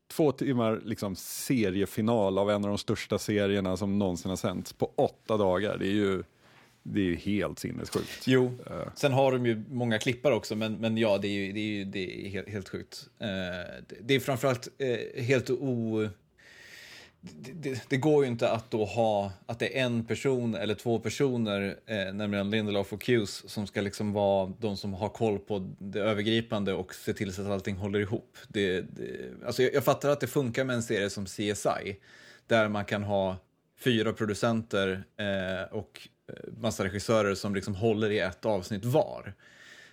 två timmar liksom seriefinal av en av de största serierna som någonsin har sänts på åtta dagar. Det är ju det är helt sinnessjukt. Jo, uh. sen har de ju många klippar också, men, men ja, det är ju det är, det är helt, helt sjukt. Uh, det är framförallt uh, helt o... Det, det, det, går ju inte att då ha att det är en person eller två personer, eh, nämligen Lindelof och Hughes, som ska liksom vara de som har koll på det övergripande och se till så att allting håller ihop. Det, det, alltså jag, jag fattar att det funkar med en serie som CSI, där man kan ha fyra producenter eh, och Eh, massa regissörer som liksom håller i ett avsnitt var.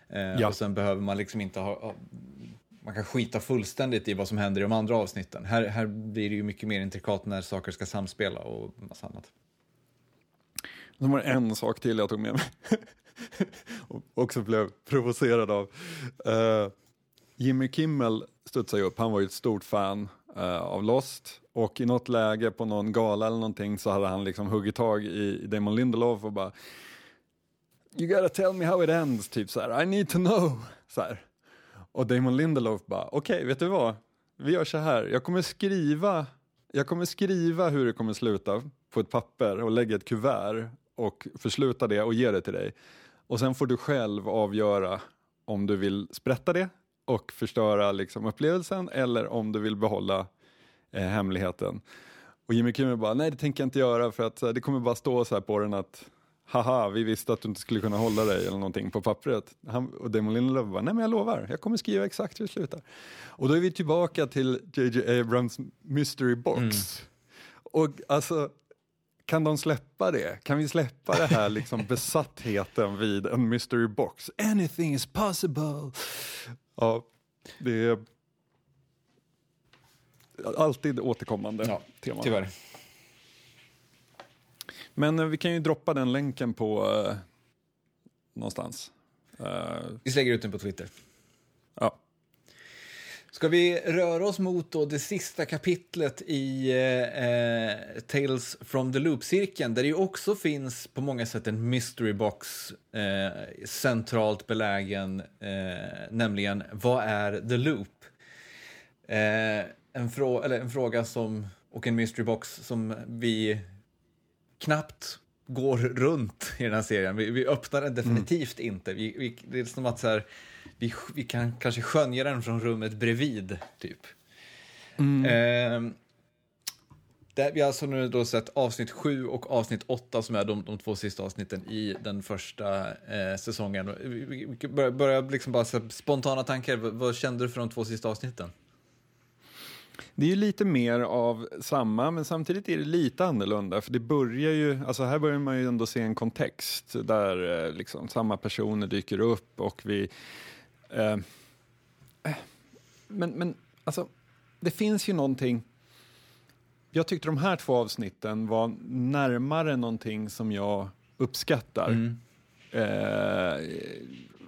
Eh, ja. Och sen behöver man liksom inte ha, man kan skita fullständigt i vad som händer i de andra avsnitten. Här, här blir det ju mycket mer intrikat när saker ska samspela och massa annat. Det var en sak till jag tog med mig [laughs] och också blev provocerad av. Uh, Jimmy Kimmel studsade upp, han var ju ett stort fan uh, av Lost och i något läge på någon gala eller någonting så hade han liksom huggit tag i Damon Lindelof och bara You gotta tell me how it ends, typ så här, I need to know. Så här. Och Damon Lindelof bara, okej, okay, vet du vad? Vi gör så här, jag kommer skriva jag kommer skriva hur det kommer sluta på ett papper och lägga ett kuvert och försluta det och ge det till dig. Och sen får du själv avgöra om du vill sprätta det och förstöra liksom upplevelsen eller om du vill behålla eh, hemligheten. Och Jimmy Kimmel bara, nej det tänker jag inte göra för att det kommer bara stå så här på den att haha, vi visste att du inte skulle kunna hålla dig eller någonting på pappret. Han, och Damon Lindelöf bara, nej men jag lovar, jag kommer skriva exakt hur det slutar. Och då är vi tillbaka till JJ Abrams mystery box. Mm. Och alltså, kan de släppa det? Kan vi släppa det här liksom [laughs] besattheten vid en mystery box? Anything is possible! Ja, det är alltid återkommande ja, tema. Tyvärr. Men eh, vi kan ju droppa den länken på eh, någonstans. Eh, vi slänger ut den på Twitter. Ja. Ska vi röra oss mot då det sista kapitlet i eh, Tales from the Loop-cirkeln där det ju också finns på många sätt en mystery box eh, centralt belägen, eh, nämligen vad är the loop? Eh, en, frå eller en fråga som, och en mystery box som vi knappt går runt i den här serien. Vi, vi öppnar den definitivt mm. inte. Vi, vi, det är som att så här, vi, vi kan kanske skönja den från rummet bredvid, typ. Mm. Eh, Det, vi har alltså nu då sett avsnitt 7 och avsnitt 8 som är de, de två sista avsnitten i den första eh, säsongen. Börjar, börjar liksom bara så spontana tankar. Vad, vad, kände du för de två sista avsnitten? Det är ju lite mer av samma, men samtidigt är det lite annorlunda. För det börjar ju, alltså här börjar man ju ändå se en kontext där eh, liksom samma personer dyker upp och vi... Eh, men, men alltså, det finns ju någonting jag tyckte de här två avsnitten var närmare någonting som jag uppskattar. Mm. Eh,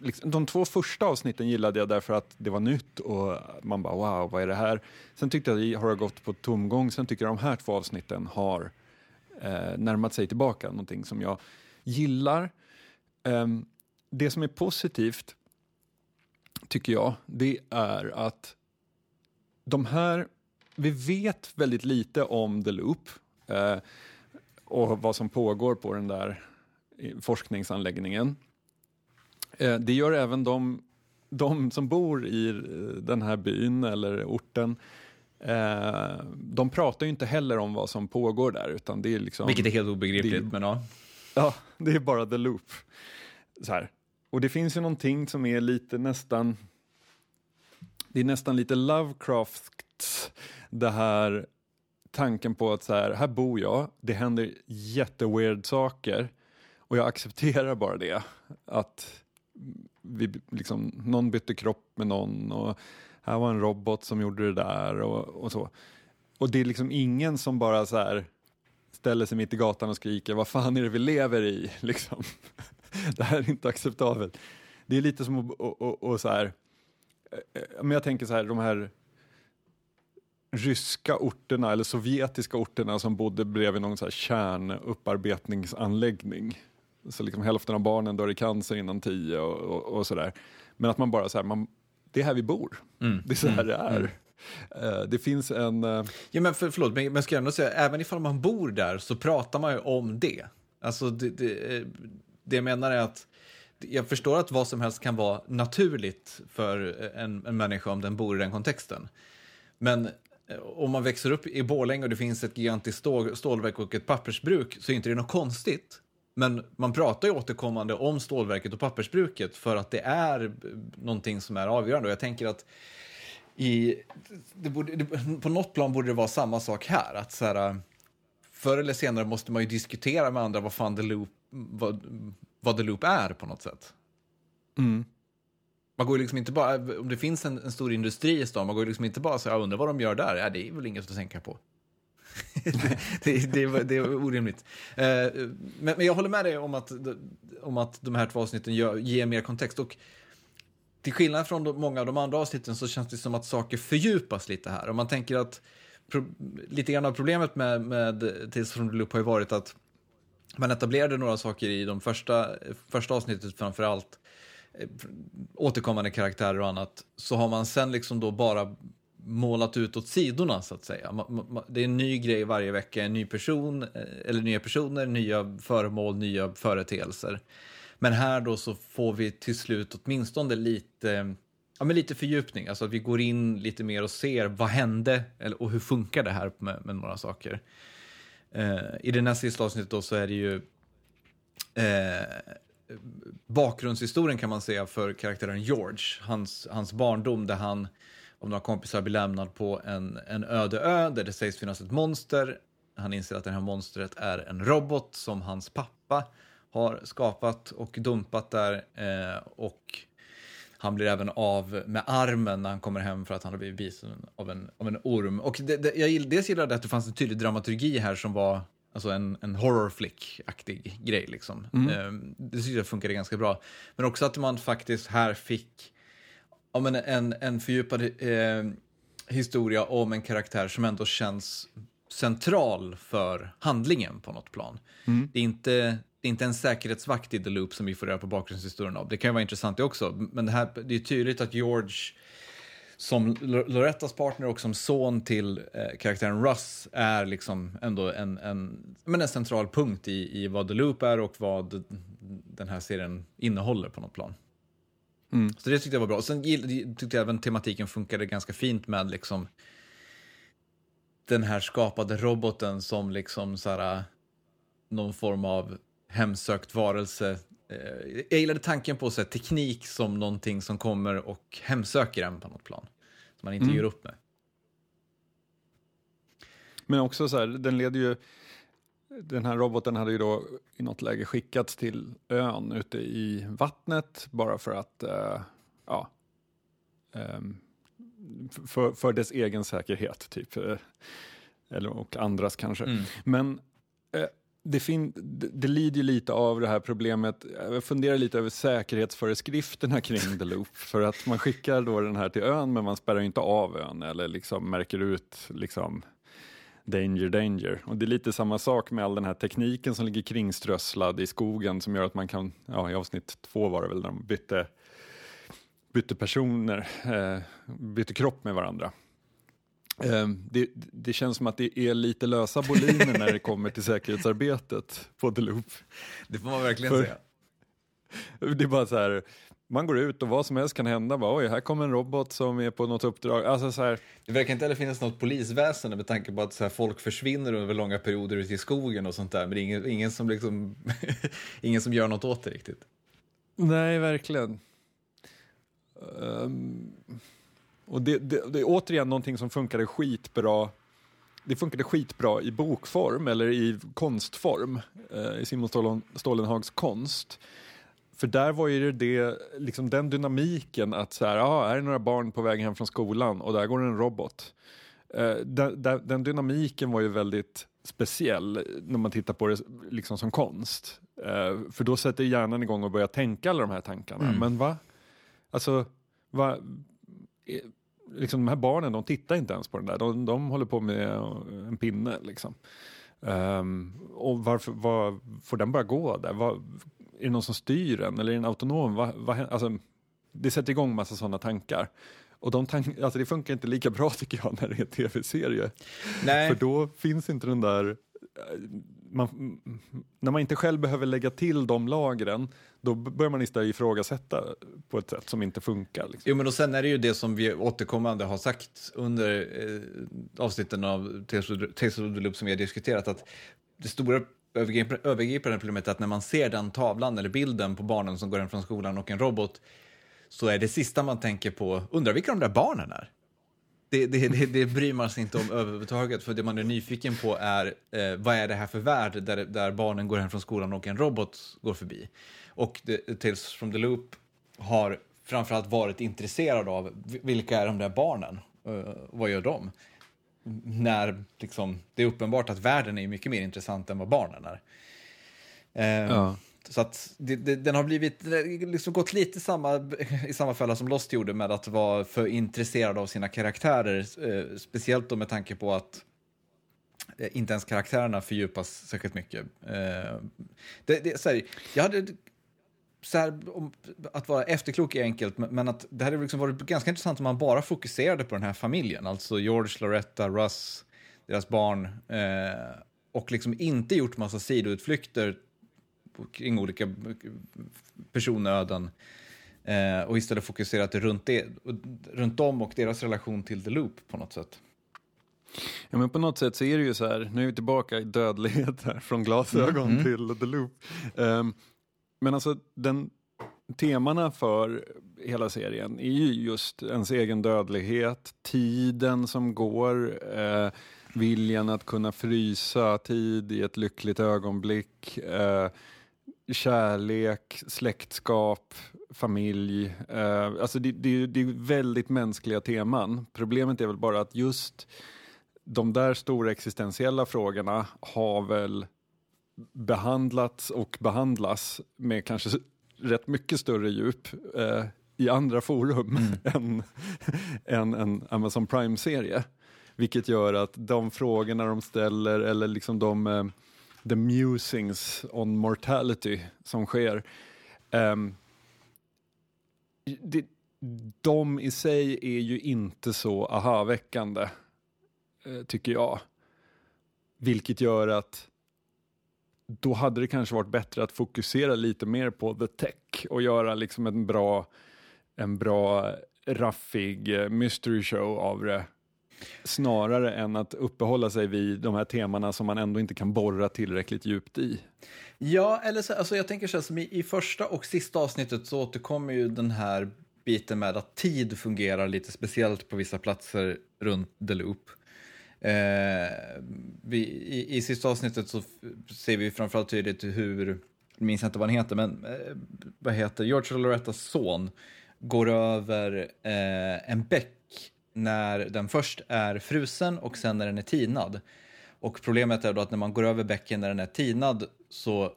liksom, de två första avsnitten gillade jag därför att det var nytt och man bara wow, vad är det här? Sen tyckte jag att har gått på tomgång. Sen tycker jag de här två avsnitten har eh, närmat sig tillbaka, någonting som jag gillar. Eh, det som är positivt, tycker jag, det är att de här vi vet väldigt lite om The Loop eh, och vad som pågår på den där forskningsanläggningen. Eh, det gör även de, de, som bor i eh, den här byn eller orten. Eh, de pratar ju inte heller om vad som pågår där. Utan det är liksom, Vilket är helt obegripligt. Det, men ja. ja, det är bara The Loop. Så här. Och det finns ju någonting som är lite nästan det är nästan lite Lovecraft det här tanken på att så här, här bor jag, det händer jätteweird saker och jag accepterar bara det. Att vi, liksom, någon bytte kropp med någon och här var en robot som gjorde det där och, och så. Och det är liksom ingen som bara så här ställer sig mitt i gatan och skriker vad fan är det vi lever i? [laughs] Liksom det här är inte acceptabelt. Det är lite som att och, och, och så här, eh, eh, men jag tänker så här, de här ryska orterna eller sovjetiska orterna som bodde bredvid någon så här kärnupparbetningsanläggning. Så liksom hälften av barnen dör i cancer innan tio och, och, och sådär. Men att man bara så här, man, det är här vi bor. Mm. Det är så här mm. det är. Mm. Uh, det finns en... Ja, men för, förlåt, men jag ska ändå säga, även ifall man bor där så pratar man ju om det. Alltså, det, det, det jag menar är att jag förstår att vad som helst kan vara naturligt för en, en människa om den bor i den kontexten. Men eh, om man växer upp i Borlänge och det finns ett gigantiskt stålverk och ett pappersbruk så är inte det något konstigt. Men man pratar ju återkommande om stålverket och pappersbruket för att det är någonting som är avgörande. Och jag tänker att i, det borde, det, på något plan borde det vara samma sak här. Att så här, eh, förr eller senare måste man ju diskutera med andra vad fan the loop, vad, vad the loop är på något sätt. Mm. Man går liksom inte bara, om det finns en, en stor industri i stan, man går liksom inte bara så jag undrar vad de gör där, ja, det är väl inget att tänka på. [laughs] det, det, det, det, är orimligt. Eh, men, men, jag håller med dig om att, om att de här två avsnitten gör, ger mer kontext. Och till skillnad från de, många av de andra avsnitten så känns det som att saker fördjupas lite här. Om man tänker att pro, lite grann av problemet med, med Tales from the Loop har ju varit att man etablerade några saker i de första, första avsnittet framför allt eh, återkommande karaktärer och annat, så har man sen liksom då bara målat ut åt sidorna så att säga. Det är en ny grej varje vecka, en ny person, eh, eller nya personer, nya föremål, nya företeelser. Men här då så får vi till slut åtminstone lite, ja, men lite fördjupning, alltså att vi går in lite mer och ser vad hände och hur funkar det här med, med några saker. Eh, I det nästa sista avsnittet då så är det ju eh, bakgrundshistorien kan man säga för karaktären George. Hans, hans barndom där han av några kompisar blir lämnad på en, en öde ö där det sägs finnas ett monster. Han inser att det här monstret är en robot som hans pappa har skapat och dumpat där. Eh, och han blir även av med armen när han kommer hem för att han har blivit bisen av en, av en orm. Och det, det, jag dels gillade att det fanns en tydlig dramaturgi här som var Alltså en, en horror flick-aktig grej. Liksom. Mm. Eh, det tycker jag funkade ganska bra. Men också att man faktiskt här fick ja, men en, en fördjupad eh, historia om en karaktär som ändå känns central för handlingen på något plan. Mm. Det, är inte, det är inte en säkerhetsvakt i The Loop som vi får reda på bakgrundshistorien av. Det kan ju vara intressant det också, men det, här, det är tydligt att George som Lorettas partner och som son till eh, karaktären Russ är liksom ändå en, en, men en central punkt i, i vad The Loop är och vad den här serien innehåller på något plan. Mm. Så det tyckte jag var bra. Sen tyckte jag även tematiken funkade ganska fint med liksom den här skapade roboten som liksom så här, någon form av hemsökt varelse. Eh, jag gillade tanken på så här, teknik som någonting som kommer och hemsöker en på något plan. Som man inte Mm. ger upp med. Men också så här, den leder ju... Den här roboten hade ju då i något läge skickats till ön ute i vattnet bara för att, eh, ja, ehm, för, för dess egen säkerhet typ. Eh, Eller, och andras kanske. Mm. Men eh, det, fin- det, lider ju lite av det här problemet. Jag funderar lite över säkerhetsföreskrifterna kring [laughs] The Loop. För att man skickar då den här till ön men man spärrar inte av ön eller liksom märker ut liksom danger, danger. Och det är lite samma sak med all den här tekniken som ligger kringströsslad i skogen som gör att man kan, ja i avsnitt två var det väl, när de bytte, bytte personer, eh, bytte kropp med varandra. Eh, det, det känns som att det är lite lösa boliner när det kommer till säkerhetsarbetet på The Loop. Det får man verkligen För- säga. Det är bara så här, man går ut och vad som helst kan hända. Bara, Oj, här kommer en robot som är på något uppdrag. Alltså så här, Det verkar inte heller finnas något polisväsende med tanke på att så här, folk försvinner över långa perioder ute i skogen och sånt där. Men det är ingen, ingen, som, liksom, [laughs] ingen som gör något åt det riktigt. Nej, verkligen. Ehm, och det, det, det är återigen någonting som funkade skitbra. Det funkade skitbra i bokform eller i konstform, eh, i Simon Stålen, Stålenhags konst. För där var ju det, liksom den dynamiken att så här, ah, här är några barn på väg hem från skolan och där går en robot. Eh, den, den, den dynamiken var ju väldigt speciell när man tittar på det liksom som konst. Eh, för då sätter hjärnan igång och börjar tänka alla de här tankarna. Mm. Men va? Alltså, va? Liksom de här barnen, de tittar inte ens på den där. De, de håller på med en pinne liksom. Ehm, och varför, vad, får den bara gå där? Vad, är det någon som styr den eller är den autonom? Vad, hän- alltså, det sätter igång massa sådana tankar. Och de tank, alltså det funkar inte lika bra [laughs] tycker jag när det är tv-serie. För då finns inte den där... eh, Man, när man inte själv behöver lägga till de lagren, då börjar man istället ifrågasätta på ett sätt som inte funkar. Liksom. Jo, men och sen är det ju det som vi återkommande har sagt under eh, avsnitten av Tesodolup som vi har diskuterat, att det stora övergripande problemet är att när man ser den tavlan eller bilden på barnen som går hem från skolan och en robot, så är det sista man tänker på, undrar vilka de där barnen är? Det, det, det, det bryr man sig inte om överhuvudtaget, för det man är nyfiken på är eh, vad är det här för värld där, där barnen går hem från skolan och en robot går förbi. Och det, Tales from the Loop har framförallt varit intresserad av vi- vilka är de där barnen? Eh, vad gör de? När liksom, det är uppenbart att världen är mycket mer intressant än vad barnen är. Eh, Ja. Så att det, det, den har blivit, liksom gått lite samma, i samma fälla som Lost gjorde med att vara för intresserad av sina karaktärer. Eh, speciellt då med tanke på att eh, inte ens karaktärerna fördjupas särskilt mycket. Eh, det, det, här, jag hade, så här, att vara efterklok är enkelt, men, att det hade liksom varit ganska intressant om man bara fokuserade på den här familjen. Alltså George, Loretta, Russ, deras barn. Eh, och liksom inte gjort massa sidoutflykter kring olika personöden. Eh, och istället fokuserat runt, det, runt dem och deras relation till The Loop på något sätt. Ja, men på något sätt så är det ju så här, nu är vi tillbaka i dödlighet här, från glasögon Mm, till the loop. Ehm, men alltså den temana för hela serien är ju just ens egen dödlighet, tiden som går, eh, viljan att kunna frysa tid i ett lyckligt ögonblick, eh, kärlek, släktskap, familj. Eh, alltså det, det, det är väldigt mänskliga teman. Problemet är väl bara att just de där stora existentiella frågorna har väl behandlats och behandlas med kanske rätt mycket större djup eh, i andra forum [laughs] än, än en Amazon Prime-serie. Vilket gör att de frågorna de ställer eller liksom de eh, the musings on mortality som sker ehm, det, de i sig är ju inte så aha-väckande eh, tycker jag. Vilket gör att då hade det kanske varit bättre att fokusera lite mer på the tech och göra liksom en bra, en bra raffig eh, mystery show av det Snarare än att uppehålla sig vid de här temana som man ändå inte kan borra tillräckligt djupt i. Ja, eller så, alltså jag tänker så här, som i, i första och sista avsnittet så återkommer ju den här biten med att tid fungerar lite speciellt på vissa platser runt The Loop. Eh, vi, i, I sista avsnittet så ser vi framförallt tydligt hur, jag minns inte vad han heter, men eh, vad heter George Lorettas son går över eh, en bäck när den först är frusen och sen när den är tinad. Och problemet är då att när man går över bäcken när den är tinad så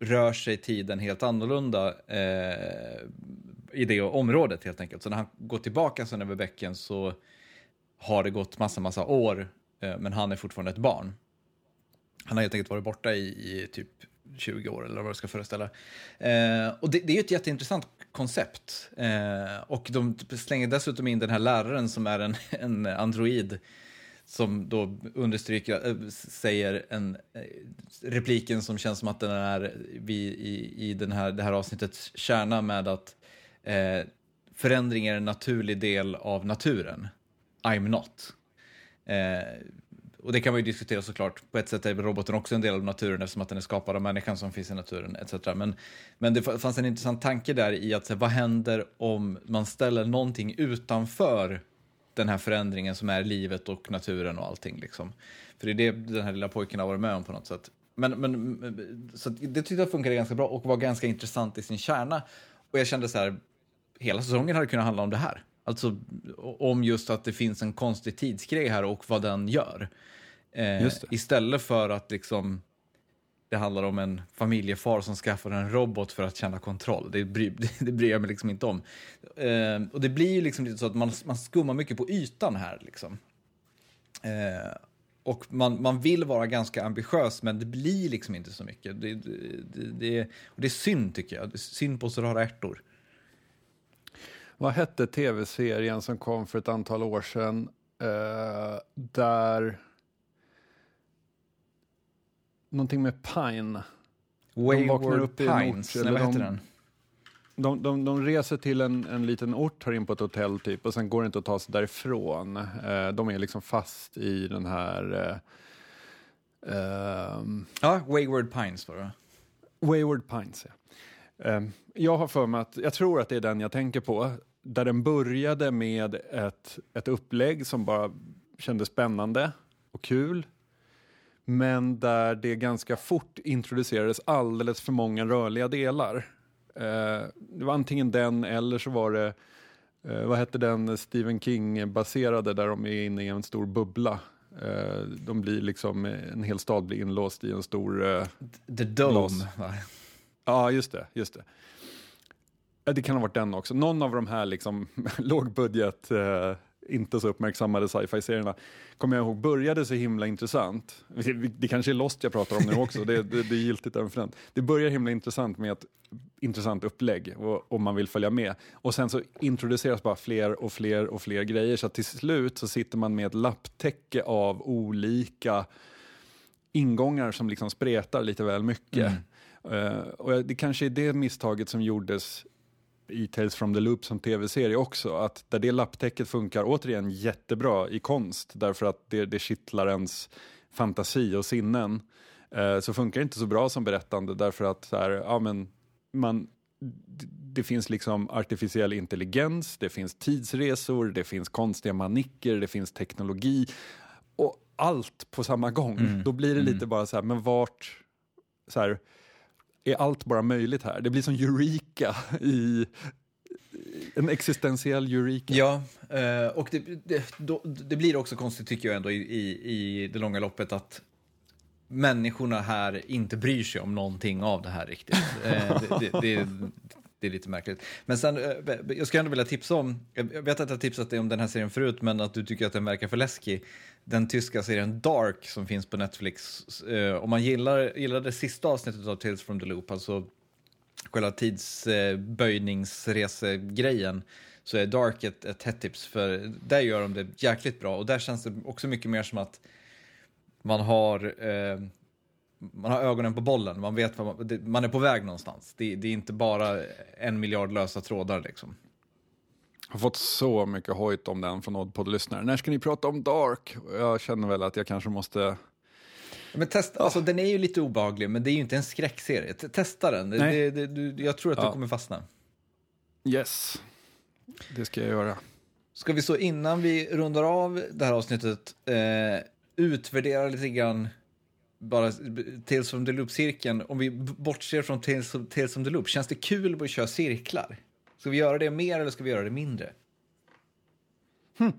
rör sig tiden helt annorlunda eh, i det området helt enkelt. Så när han går tillbaka sen över bäcken så har det gått massa, massa år, Eh, men han är fortfarande ett barn. Han har helt enkelt varit borta i, i typ 20 år eller vad det ska föreställa. Eh, och det, det, är ju ett jätteintressant koncept. Eh, och de slänger dessutom in den här läraren som är en, [laughs] en android som då understryker, äh, säger en äh, repliken som känns som att den är vi, i, i den här, det här avsnittets kärna med att eh, förändring är en naturlig del av naturen. I'm not. Eh, och det kan man ju diskutera såklart. På ett sätt är roboten också en del av naturen eftersom att den är skapad av människan som finns i naturen etc. Men, men det fanns en intressant tanke där i att vad händer om man ställer någonting utanför den här förändringen som är livet och naturen och allting. Liksom. För det är det den här lilla pojken har varit med om på något sätt. Men, men, så det tyckte jag funkade ganska bra och var ganska intressant i sin kärna. Och jag kände så här, hela säsongen hade kunnat handla om det här. Alltså om just att det finns en konstig tidsgrej här och vad den gör. Eh, istället för att liksom det handlar om en familjefar som skaffar en robot för att känna kontroll. Det bryr, [laughs] det bryr jag mig liksom inte om. Eh, och det blir ju liksom lite så att man, man skummar mycket på ytan här. Liksom. Eh, och man, man vill vara ganska ambitiös, men det blir liksom inte så mycket. Det, det, det, och det är synd, tycker jag. Synd på så rara ärtor. Vad hette tv-serien som kom för ett antal år sedan eh, där någonting med Pine. Wayward Pines, ort, nej, vad heter den? De, de, de reser till en, en liten ort, tar in på ett hotell typ och sen går det inte att ta sig därifrån. Eh, de är liksom fast i den här... Eh, eh, ja, Wayward Pines var det Wayward Pines, ja. Eh, jag har för mig att, jag tror att det är den jag tänker på, där den började med ett, ett upplägg som bara kändes spännande och kul men där det ganska fort introducerades alldeles för många rörliga delar. Eh, det var antingen den eller så var det, eh, vad hette den Stephen King-baserade där de är inne i en stor bubbla. Eh, de blir liksom, en hel stad blir inlåst i en stor... Eh, The Dome? Ja, just det. Just det. Det kan ha varit den också. Någon av de här liksom [laughs] lågbudget eh, inte så uppmärksammade sci-fi-serierna, kommer jag ihåg, började så himla intressant. Det kanske är Lost jag pratar om nu också, det, det, det är giltigt även för den. Det börjar himla intressant med ett intressant upplägg och, och man vill följa med. Och sen så introduceras bara fler och fler och fler grejer så till slut så sitter man med ett lapptäcke av olika ingångar som liksom spretar lite väl mycket. Mm. Uh, och det kanske är det misstaget som gjordes i Tales from the Loop som tv-serie också, att där det lapptäcket funkar återigen jättebra i konst därför att det, det kittlar ens fantasi och sinnen, eh, så funkar det inte så bra som berättande därför att så här, ja, men man, det finns liksom artificiell intelligens, det finns tidsresor, det finns konstiga manicker, det finns teknologi och allt på samma gång. Mm. Då blir det lite mm. bara så här, men vart, så här, är allt bara möjligt här. Det blir som Eureka i en existentiell Eureka. Ja, eh, och det, det, då, det blir också konstigt tycker jag ändå i, i, i det långa loppet att människorna här inte bryr sig om någonting av det här riktigt. Eh, det, det, det, är lite märkligt. Men sen, eh, jag skulle ändå vilja tipsa om, jag vet att jag tipsat dig om den här serien förut, men att du tycker att den verkar för läskig den tyska serien Dark som finns på Netflix. Eh, om man gillar, gillar det sista avsnittet av Tales from the Loop, alltså själva tidsböjningsresegrejen, eh, så är Dark ett, ett hett tips, för där gör de det jäkligt bra och där känns det också mycket mer som att man har eh, man har ögonen på bollen, man vet vad man, man är på väg någonstans. Det, det, är inte bara en miljard lösa trådar liksom har fått så mycket hojt om den från Oddpod-lyssnare. När ska ni prata om Dark? Jag känner väl att jag kanske måste... Men testa, alltså, den är ju lite obehaglig, men det är ju inte en skräckserie. Testa den. Det, det, det, du, jag tror att du Ja. kommer fastna. Yes, det ska jag göra. Ska vi så innan vi rundar av det här avsnittet eh, utvärdera lite grann bara Tales from the Loop-cirkeln. Om vi bortser från Tales, Tales from the Loop, känns det kul att köra cirklar? Ska vi göra det mer eller ska vi göra det mindre? Hm.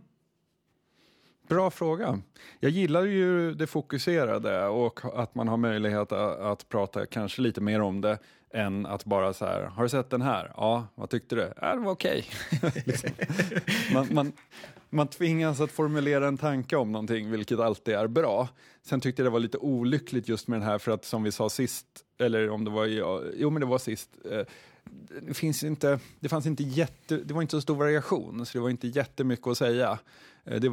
Bra fråga. Jag gillar ju det fokuserade och att man har möjlighet att, att prata kanske lite mer om det än att bara så här, har du sett den här? Ja, vad tyckte du? Ja, det var okej. [laughs] liksom. man, man, man tvingas att formulera en tanke om någonting, vilket alltid är bra. Sen tyckte jag det var lite olyckligt just med den här, för att som vi sa sist, eller om det var, jo men det var sist, eh, det, finns inte, det fanns inte jätte, det var inte så stor variation, så det var inte jättemycket att säga. Eh, Det,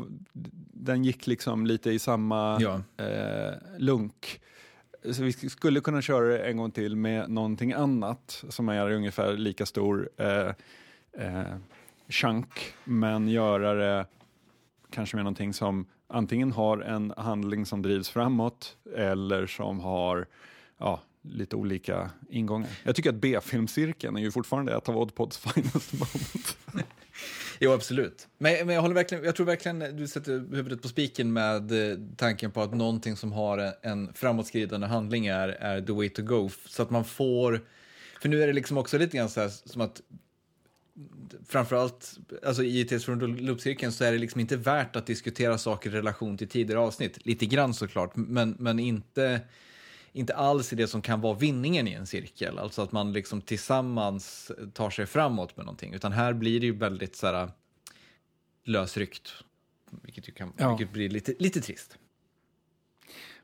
den gick liksom lite i samma Ja. eh, lunk. Så vi sk- skulle kunna köra det en gång till med någonting annat som är ungefär lika stor eh, eh, chunk, men göra det kanske med någonting som antingen har en handling som drivs framåt eller som har ja, lite olika ingångar. Jag tycker att B-filmcirkeln är ju fortfarande ett av Oddpods [laughs] finest moment. Jo, absolut. Men, men jag, håller verkligen, jag tror verkligen du sätter huvudet på spiken med eh, tanken på att någonting som har en, en framåtskridande handling är, är the way to go. Så att man får... För nu är det liksom också lite grann så här som att framförallt alltså i ITs från loopcirkeln så är det liksom inte värt att diskutera saker i relation till tidigare avsnitt. Lite grann såklart, men, men inte, inte alls i det som kan vara vinningen i en cirkel. Alltså att man liksom tillsammans tar sig framåt med någonting. Utan här blir det ju väldigt så här lösryckt. Vilket, ju kan, Ja. vilket blir lite, lite trist.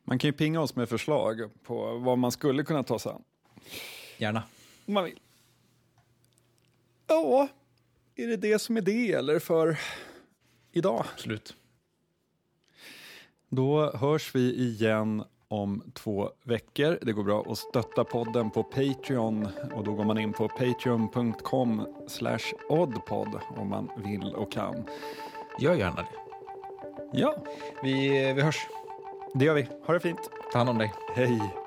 Man kan ju pinga oss med förslag på vad man skulle kunna ta sig an. Gärna. Om man vill. Ja, är det det som är det eller för idag? Absolut. Då hörs vi igen om två veckor. Det går bra att stötta podden på Patreon och då går man in på patreon.com slash oddpod om man vill och kan. Gör gärna det. Ja, Vi, vi hörs. det gör vi. Ha det fint. Ta hand om dig. Hej!